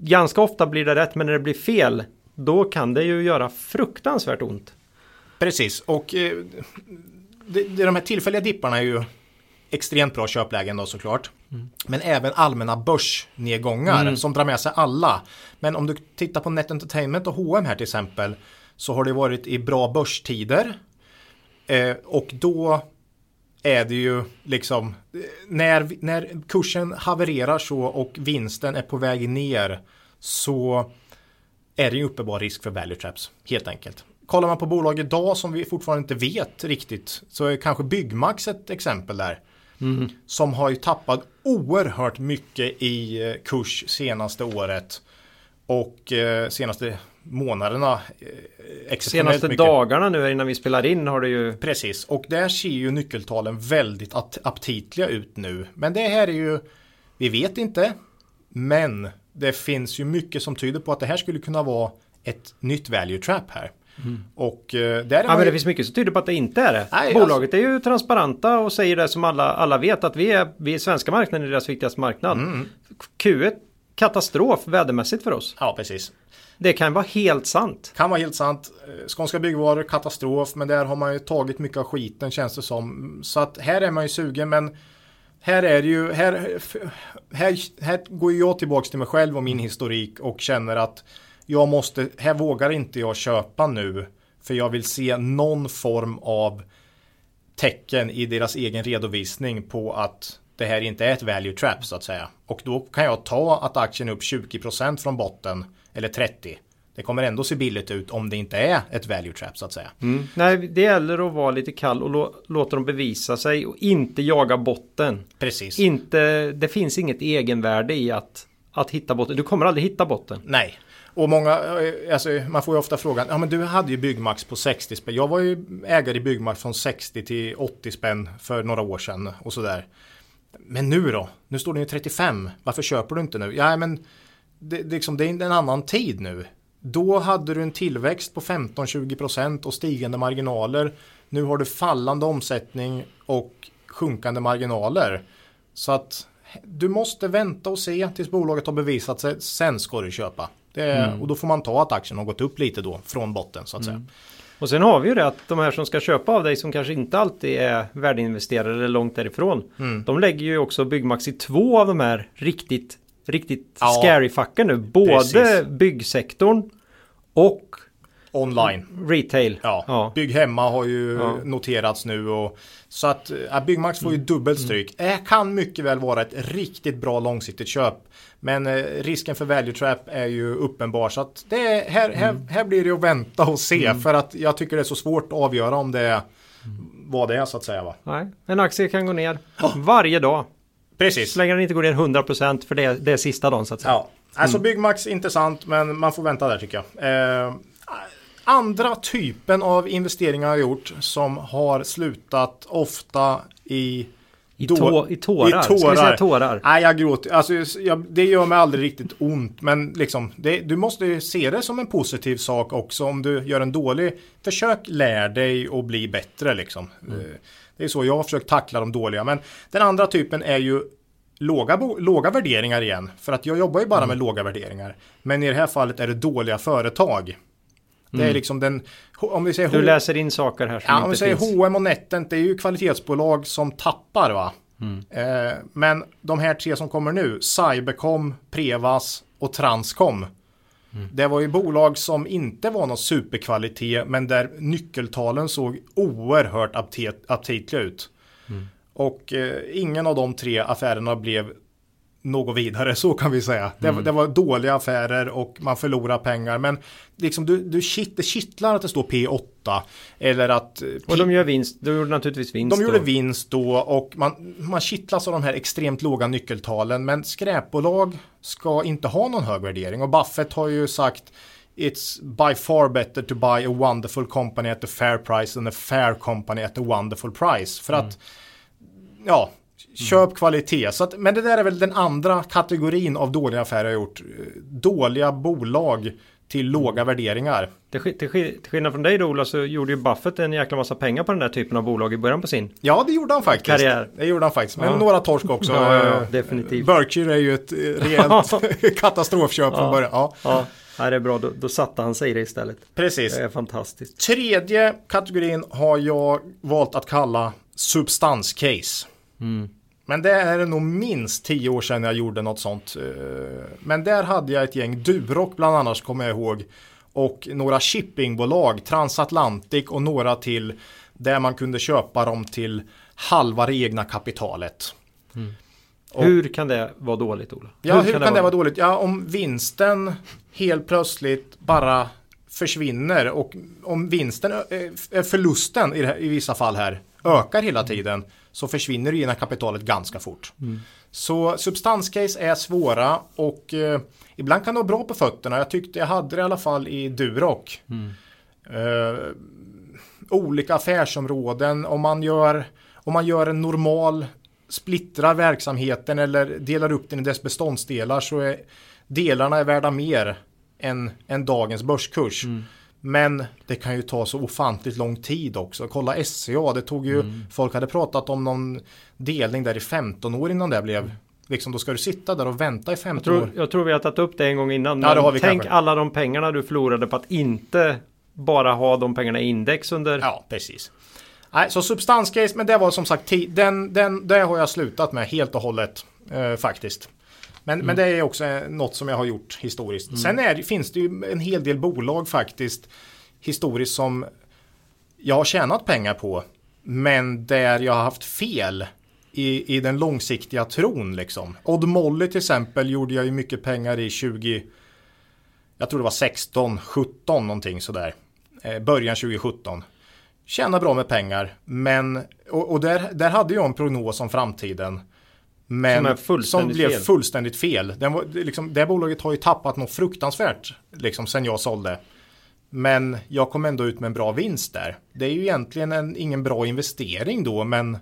ganska ofta blir det rätt, men när det blir fel, då kan det ju göra fruktansvärt ont. Precis, och eh, det, det, de här tillfälliga dipparna är ju extremt bra köplägen då såklart. Men även allmänna börsnedgångar som drar med sig alla. Men om du tittar på Net Entertainment och H&M här till exempel så har det varit i bra börstider. Eh, och då är det ju liksom eh, när, när kursen havererar så och vinsten är på väg ner så är det ju uppenbar risk för value traps helt enkelt. Kollar man på bolag idag som vi fortfarande inte vet riktigt så är kanske Byggmax ett exempel där. Som har ju tappat oerhört mycket i eh, kurs senaste året och eh, senaste månaderna. Eh, Senaste mycket. dagarna nu innan vi spelar in har det ju Precis, och där ser ju nyckeltalen väldigt aptitliga ut nu. Men det här är ju, vi vet inte, men det finns ju mycket som tyder på att det här skulle kunna vara ett nytt value trap här. Och eh, där är Ja men det finns mycket som tyder på att det inte är det. Nej, Bolaget är ju transparenta och säger det som alla, alla vet att vi är, vi är svenska marknaden i deras viktigaste marknad. Mm. Q1 katastrof vädermässigt för oss. Ja, precis. Det kan vara helt sant. Kan vara helt sant. Eh, Skånska byggvaror, katastrof, men där har man ju tagit mycket av skiten känns det som. Så att här är man ju sugen, men här är det ju, här, här, här går jag tillbaks till mig själv och min historik och känner att jag måste, här vågar inte jag köpa nu, för jag vill se någon form av tecken i deras egen redovisning på att det här inte är ett value trap så att säga. Och då kan jag ta att aktien är upp 20% från botten eller 30%. Det kommer ändå se billigt ut om det inte är ett value trap så att säga. Mm. Nej, det gäller att vara lite kall och lå- låta dem bevisa sig och inte jaga botten. Precis. Inte, det finns inget egenvärde i att, att hitta botten. Du kommer aldrig hitta botten. Nej. Och många, eh, alltså, man får ju ofta frågan, ja men du hade ju Byggmax på 60 spänn. Jag var ju ägare i Byggmax från 60 till 80 spänn för några år sedan och sådär. Men nu då? Nu står den ju 35. Varför köper du inte nu? Ja men det, det, liksom, det är en annan tid nu. Då hade du en tillväxt på 15-20% och stigande marginaler. Nu har du fallande omsättning och sjunkande marginaler. Så att du måste vänta och se tills bolaget har bevisat sig. Sen ska du köpa. Det, Och då får man ta att aktien har gått upp lite då från botten så att säga. Och sen har vi ju det att de här som ska köpa av dig som kanske inte alltid är värdeinvesterare eller långt därifrån. Mm. De lägger ju också Byggmax i två av de här riktigt, riktigt Ja. scary facken nu. Både Precis. byggsektorn och Online. retail. Ja, Ja. Bygg hemma har ju Ja. noterats nu och så att ja, Byggmax får ju dubbelt stryk. Det kan mycket väl vara ett riktigt bra långsiktigt köp. Men eh, risken för value trap är ju uppenbar så att det är, här, här, här blir det att vänta och se för att jag tycker det är så svårt att avgöra om det är vad det är så att säga va. Nej, en aktie kan gå ner varje dag. Precis. Så länge den inte går ner 100% för det, det är sista dagen så att säga. Ja, alltså Byggmax intressant men man får vänta där tycker jag. Eh, andra typen av investeringar jag har gjort som har slutat ofta i I, tå, I tårar. I Ska vi säga tårar. tårar? Nej, jag gråter. Alltså, jag, det gör mig aldrig riktigt ont. Men liksom, det, du måste se det som en positiv sak också. Om du gör en dålig, försök lär dig och bli bättre liksom. Mm. Eh, Det är så jag har försökt tackla de dåliga. Men den andra typen är ju låga, låga värderingar igen. För att jag jobbar ju bara med låga värderingar. Men i det här fallet är det dåliga företag. Det är liksom den, om vi säger Mm. Du läser in saker här som Ja, om vi säger finns. H&M och Netent, det är ju kvalitetsbolag som tappar va. Mm. Eh, men de här tre som kommer nu, Cybercom, Prevas och Transcom. Mm. Det var ju bolag som inte var någon superkvalitet men där nyckeltalen såg oerhört aptit- aptitliga ut. Mm. Och eh, ingen av de tre affärerna blev något vidare, så kan vi säga. Det, Mm. det var dåliga affärer och man förlorar pengar. Men liksom du, du shit, det kittlar att det står P8. Eller att... eh, Och de gör vinst. De gjorde naturligtvis vinst. de gjorde då. vinst då och man, man kittlas av de här extremt låga nyckeltalen. Men skräpbolag ska inte ha någon hög värdering. Och Buffett har ju sagt It's by far better to buy a wonderful company at a fair price than a fair company at a wonderful price. För att, ja, köp kvalitet. Så att, men det där är väl den andra kategorin av dåliga affärer jag gjort. Dåliga bolag till låga värderingar. Till, till, till skillnad från dig då Ola så gjorde ju Buffett en jäkla massa pengar på den där typen av bolag i början på sin. Ja, det gjorde han faktiskt. Karriär. Det gjorde han faktiskt. Men Ja. några torsk också. [laughs] Ja, ja, ja, Eh, definitivt. Berkshire är ju ett eh, rejält [laughs] [laughs] katastrofköp från Ja. början. Ja, Ja, nej, det är bra. Då, då satte han sig i det istället. precis. Det är fantastiskt. Tredje kategorin har jag valt att kalla substanscase. Mm. Men det är nog minst tio år sedan jag gjorde något sånt. Eh, Men där hade jag ett gäng Durock bland annat kommer jag ihåg. Och några shippingbolag, Transatlantic och några till. Där man kunde köpa dem till halva det egna kapitalet. Och- Hur kan det vara dåligt Ola? Ja, hur, kan det vara dåligt? Ja, om vinsten helt plötsligt bara försvinner och om vinsten, eh, förlusten i, här, i vissa fall här, ökar hela tiden så försvinner det ena kapitalet ganska fort. Så substanscase är svåra och eh, ibland kan det vara bra på fötterna. Jag tyckte jag hade det i alla fall i Durock. Eh, olika affärsområden, om man gör, om man gör en normal splittrar verksamheten eller delar upp den i dess beståndsdelar så är delarna är värda mer än, än dagens börskurs. Men det kan ju ta så ofantligt lång tid också. Kolla SCA, det tog ju, folk hade pratat om någon delning där i 15 år innan det blev. Liksom då ska du sitta där och vänta i 15 Jag år. tror, jag tror vi har tagit upp det en gång innan. Ja, tänk kanske. alla de pengarna du förlorade på att inte bara ha de pengarna i index under... Ja, precis. Nej, så substanscase, men det var som sagt, den, den, det har jag slutat med helt och hållet eh, faktiskt. Men, men det är också något som jag har gjort historiskt. Sen är, finns det ju en hel del bolag faktiskt historiskt som jag har tjänat pengar på. Men där jag har haft fel i, i den långsiktiga tron liksom. Odd Molly till exempel gjorde jag ju mycket pengar i 20, jag tror det var 16, 17 någonting sådär. Eh, början 2017. Tjäna bra med pengar, men och, och där, där hade jag en prognos om framtiden. Men Som som, blev fel. fullständigt fel. Den var, det liksom, det bolaget har ju tappat något fruktansvärt liksom, sen jag sålde. Men jag kom ändå ut med en bra vinst där. Det är ju egentligen en, ingen bra investering då, men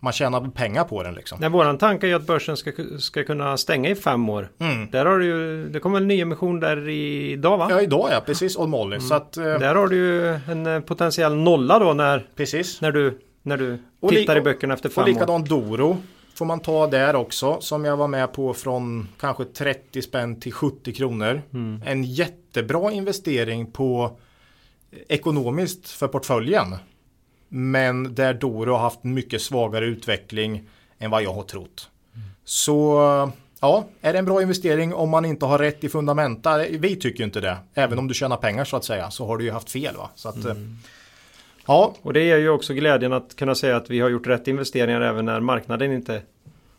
man tjänar pengar på den liksom. Nej, våran tanke är ju att börsen ska, ska kunna stänga i fem år. Mm. Där har du ju, det kommer en nyemission där idag va? Ja, idag ja, precis. Odd Molly. Så att, eh, Där har du ju en eh, potentiell nolla då när, precis. när du, när du Och tittar i böckerna efter Och fem år. likadant Doro får man ta där också som jag var med på från kanske 30 spänn till 70 kronor. Mm. En jättebra investering på ekonomiskt för portföljen. Men där Doro har haft mycket svagare utveckling än vad jag har trott. Så ja, är det en bra investering om man inte har rätt i fundamenta? Vi tycker inte det. Även om du tjänar pengar så att säga så har du ju haft fel. Va? Så att, eh, Ja, Och det ger ju också glädjen att kunna säga att vi har gjort rätt investeringar även när marknaden inte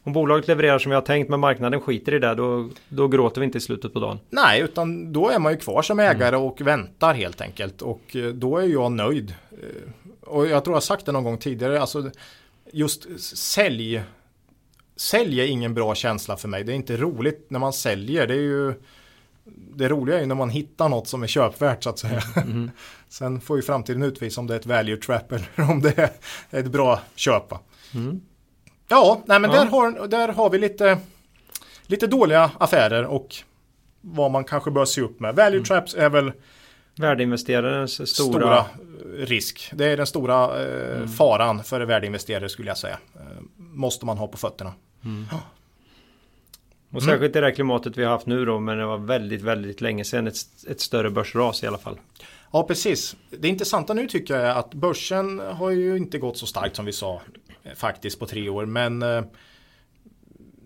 om bolaget levererar som vi har tänkt men marknaden skiter i det då, då gråter vi inte i slutet på dagen. Nej, utan då är man ju kvar som ägare och väntar helt enkelt. Och eh, då är jag nöjd. Eh, Och jag tror jag har sagt det någon gång tidigare. Alltså just sälj. Sälj är ingen bra känsla för mig. Det är inte roligt när man säljer. Det är ju det roliga är ju när man hittar något som är köpvärt så att säga. [laughs] Sen får ju framtiden utvisa om det är ett value trap eller [laughs] om det är ett bra köp. va. Ja, nej men Ja. Där, har, där har vi lite, lite dåliga affärer och vad man kanske bör se upp med. Value traps är väl Värdeinvesterarens stora, stora, risk. Det är den stora eh, faran för värdeinvesterare skulle jag säga. Eh, måste man ha på fötterna. Och särskilt i det här klimatet vi har haft nu då men det var väldigt väldigt länge sedan ett, ett större börsras i alla fall. Ja, precis. Det intressanta nu tycker jag är att börsen har ju inte gått så starkt som vi sa eh, faktiskt på tre år. Men eh,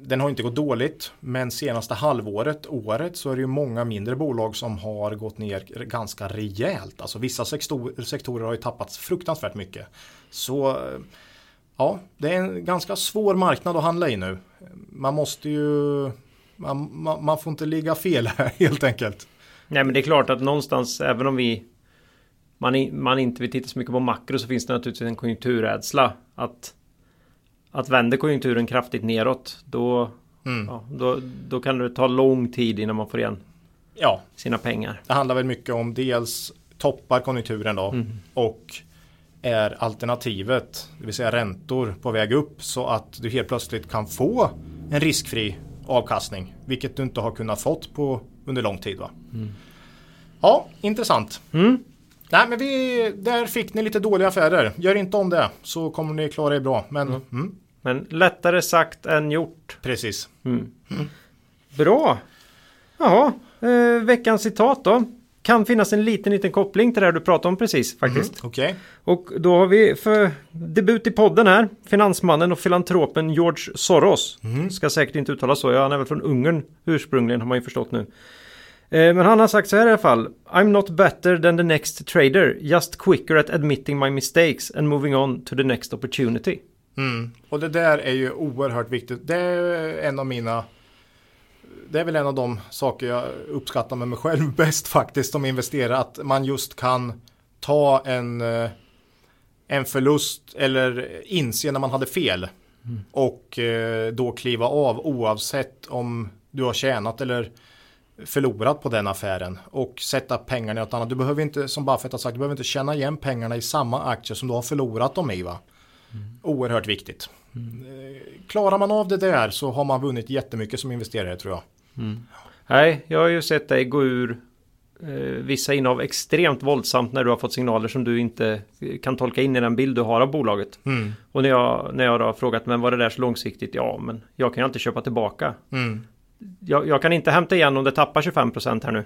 den har inte gått dåligt. Men senaste halvåret, året, så är det ju många mindre bolag som har gått ner ganska rejält. Alltså vissa sektor, sektorer har ju tappats fruktansvärt mycket. Så eh, ja, det är en ganska svår marknad att handla i nu. Man måste ju, man, man, man får inte ligga fel här [laughs] helt enkelt. Nej men det är klart att någonstans även om vi man, man inte vill titta så mycket på makro så finns det naturligtvis en konjunkturrädsla att att vänder konjunkturen kraftigt neråt då, Mm. ja, då, då kan det ta lång tid innan man får igen Ja, sina pengar. Det handlar väl mycket om dels toppar konjunkturen då och är alternativet, det vill säga räntor på väg upp så att du helt plötsligt kan få en riskfri avkastning, vilket du inte har kunnat fått på under lång tid. Va? Ja, intressant. Mm. Nej, men vi, där fick ni lite dåliga affärer. Gör inte om det så kommer ni klara er bra. Men mm, Men lättare sagt än gjort. precis. Bra! Jaha, eh, veckans citat då. Kan finnas en liten, liten koppling till det här du pratade om precis faktiskt. Okej. Och då har vi för debut i podden här, finansmannen och filantropen George Soros. Ska säkert inte uttalas så, ja, han är väl från Ungern ursprungligen har man ju förstått nu. Eh, Men han har sagt så här i alla fall. I'm not better than the next trader, just quicker at admitting my mistakes and moving on to the next opportunity. Mm. Och det där är ju oerhört viktigt. Det är en av mina det är väl en av de saker jag uppskattar med mig själv [laughs] bäst faktiskt som investerare. Att man just kan ta en, eh, en förlust eller inse när man hade fel. Och eh, då kliva av oavsett om du har tjänat eller förlorat på den affären. Och sätta pengarna i något annat. Du behöver inte, som Buffett har sagt, du behöver inte tjäna igen pengarna i samma aktier som du har förlorat dem i. Va? Oerhört viktigt. Eh, Klarar man av det där så har man vunnit jättemycket som investerare tror jag. Nej, jag har ju sett dig gå ur eh, vissa innehav extremt våldsamt när du har fått signaler som du inte kan tolka in i den bild du har av bolaget. Mm. Och när jag, när jag har frågat men var det där så långsiktigt? Ja, men jag kan ju alltid köpa tillbaka. Mm. Jag, jag kan inte hämta igen om det tappar 25% här nu.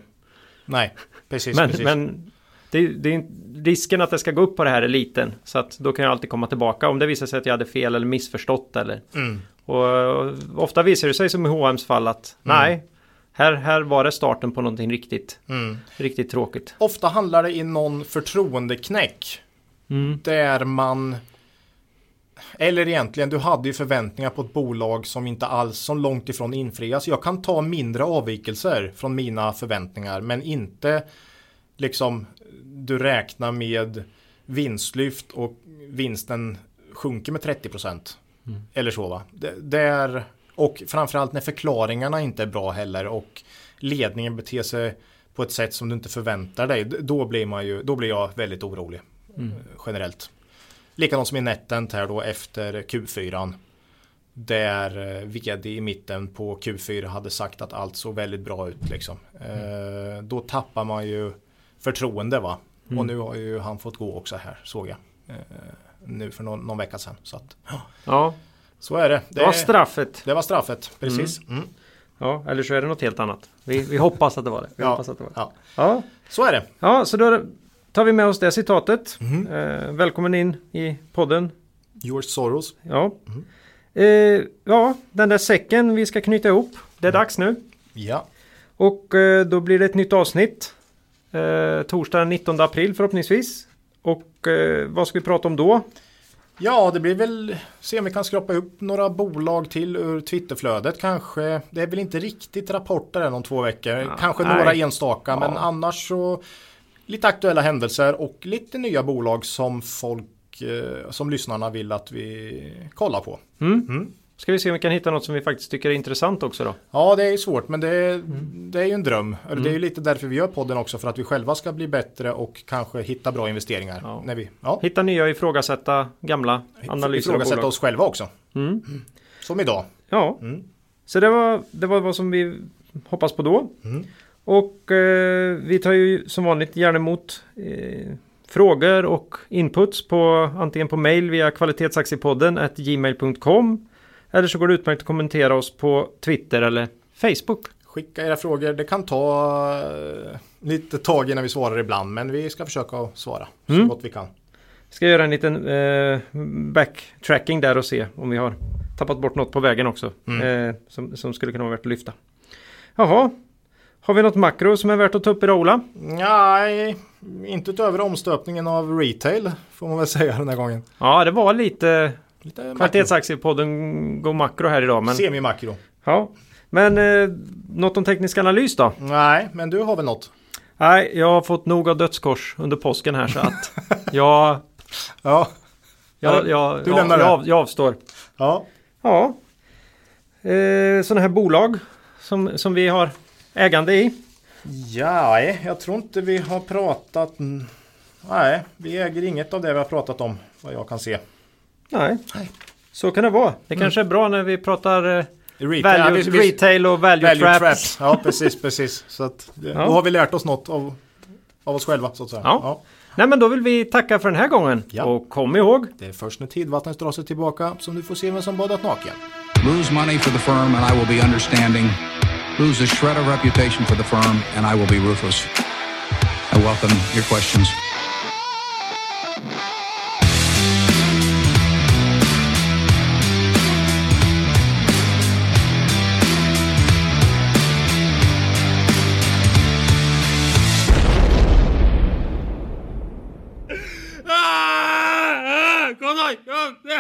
Nej, precis. Men, precis. men det, det, risken att det ska gå upp på det här är liten. Så att då kan jag alltid komma tillbaka om det visar sig att jag hade fel eller missförstått eller. Mm. Och, och ofta visar det sig som i H&M's fall att nej, här, här var det starten på någonting riktigt, Mm. riktigt tråkigt. Ofta handlar det i någon förtroendeknäck. Mm. Där man eller egentligen, du hade ju förväntningar på ett bolag som inte alls, som långt ifrån infrias. Jag kan ta mindre avvikelser från mina förväntningar, men inte liksom du räknar med vinstlyft och vinsten sjunker med 30 procent. Mm. Eller så va. Det, det, är, och framförallt när förklaringarna inte är bra heller och ledningen beter sig på ett sätt som du inte förväntar dig. Då blir, man ju, då blir jag väldigt orolig mm. generellt. Likadant som i Netent här då efter Q4. Där eh, vd i mitten på Q4 hade sagt att allt såg väldigt bra ut. Liksom. Mm. Eh, då tappar man ju förtroende va. Mm. Och nu har ju han fått gå också här såg jag. Nu för någon, någon vecka sedan. Så att, ja. Så är det. Det, det var straffet. Det var straffet, precis. Mm. mm. Ja, eller så är det något helt annat. Vi, vi hoppas att det var det. Vi ja, hoppas att det var det. Ja. ja. Så är det. Ja, så då tar vi med oss det citatet. Mm. Eh, välkommen in i podden. George Soros. Ja. Mm. Eh, ja, den där säcken vi ska knyta ihop. Det är mm. dags nu. Ja. Och eh, då blir det ett nytt avsnitt. Eh, torsdag den 19 april förhoppningsvis. Och eh, vad ska vi prata om då? Ja, det blir väl se om vi kan skrapa upp några bolag till ur Twitterflödet kanske. Det är väl inte riktigt rapporter än om två veckor. Ja, kanske nej. några enstaka, ja. men annars så lite aktuella händelser och lite nya bolag som folk eh, som lyssnarna vill att vi kollar på. Mm. Mm. Ska vi se om vi kan hitta något som vi faktiskt tycker är intressant också då? Ja, det är svårt, men det är, mm. det är ju en dröm. Mm. Det är ju lite därför vi gör podden också, för att vi själva ska bli bättre och kanske hitta bra investeringar. Ja. När vi, ja. Hitta nya, ifrågasätta gamla analyser Ifrågasätta oss själva också. Mm. Som idag. Ja, mm. så det var, det var vad som vi hoppas på då. Mm. Och eh, vi tar ju som vanligt gärna emot eh, frågor och inputs på antingen på mail via kvalitetsaktiepodden gmail.com eller så går det utmärkt att kommentera oss på Twitter eller Facebook. Skicka era frågor. Det kan ta eh, lite tag innan vi svarar ibland. Men vi ska försöka svara så mm. gott vi kan. Ska göra en liten eh, backtracking där och se om vi har tappat bort något på vägen också. Mm. Eh, som, som skulle kunna vara värt att lyfta. Jaha. Har vi något makro som är värt att ta upp idag Ola? Nej, inte utöver omstöpningen av retail får man väl säga den här gången. Ja, det var lite Kvalitetsaktiepodden går makro här idag. Men... Semi-makro. Ja. Men eh, något om teknisk analys då? Nej, men du har väl något? Nej, jag har fått nog av dödskors under påsken här så att [laughs] jag... ja. Jag, jag, du lämnar jag, det? jag avstår. Ja. Ja. Eh, sådana här bolag som, som vi har ägande i. Ja, jag tror inte vi har pratat... Nej, vi äger inget av det vi har pratat om vad jag kan se. Nej. Så kan det vara. Det mm. kanske är bra när vi pratar eh, retail, value, ja, vi, retail och value, value traps. traps. Ja, precis, precis. Så att, ja. Då har vi lärt oss något av, av oss själva så att säga. Ja. ja. Nej men då vill vi tacka för den här gången. Ja. Och kom ihåg. Det är först när tidvattnet drar sig tillbaka som du får se vem som badat naken. Lose money for the firm and I will be understanding. Lose a shred of reputation for the firm and I will be ruthless. I welcome your questions.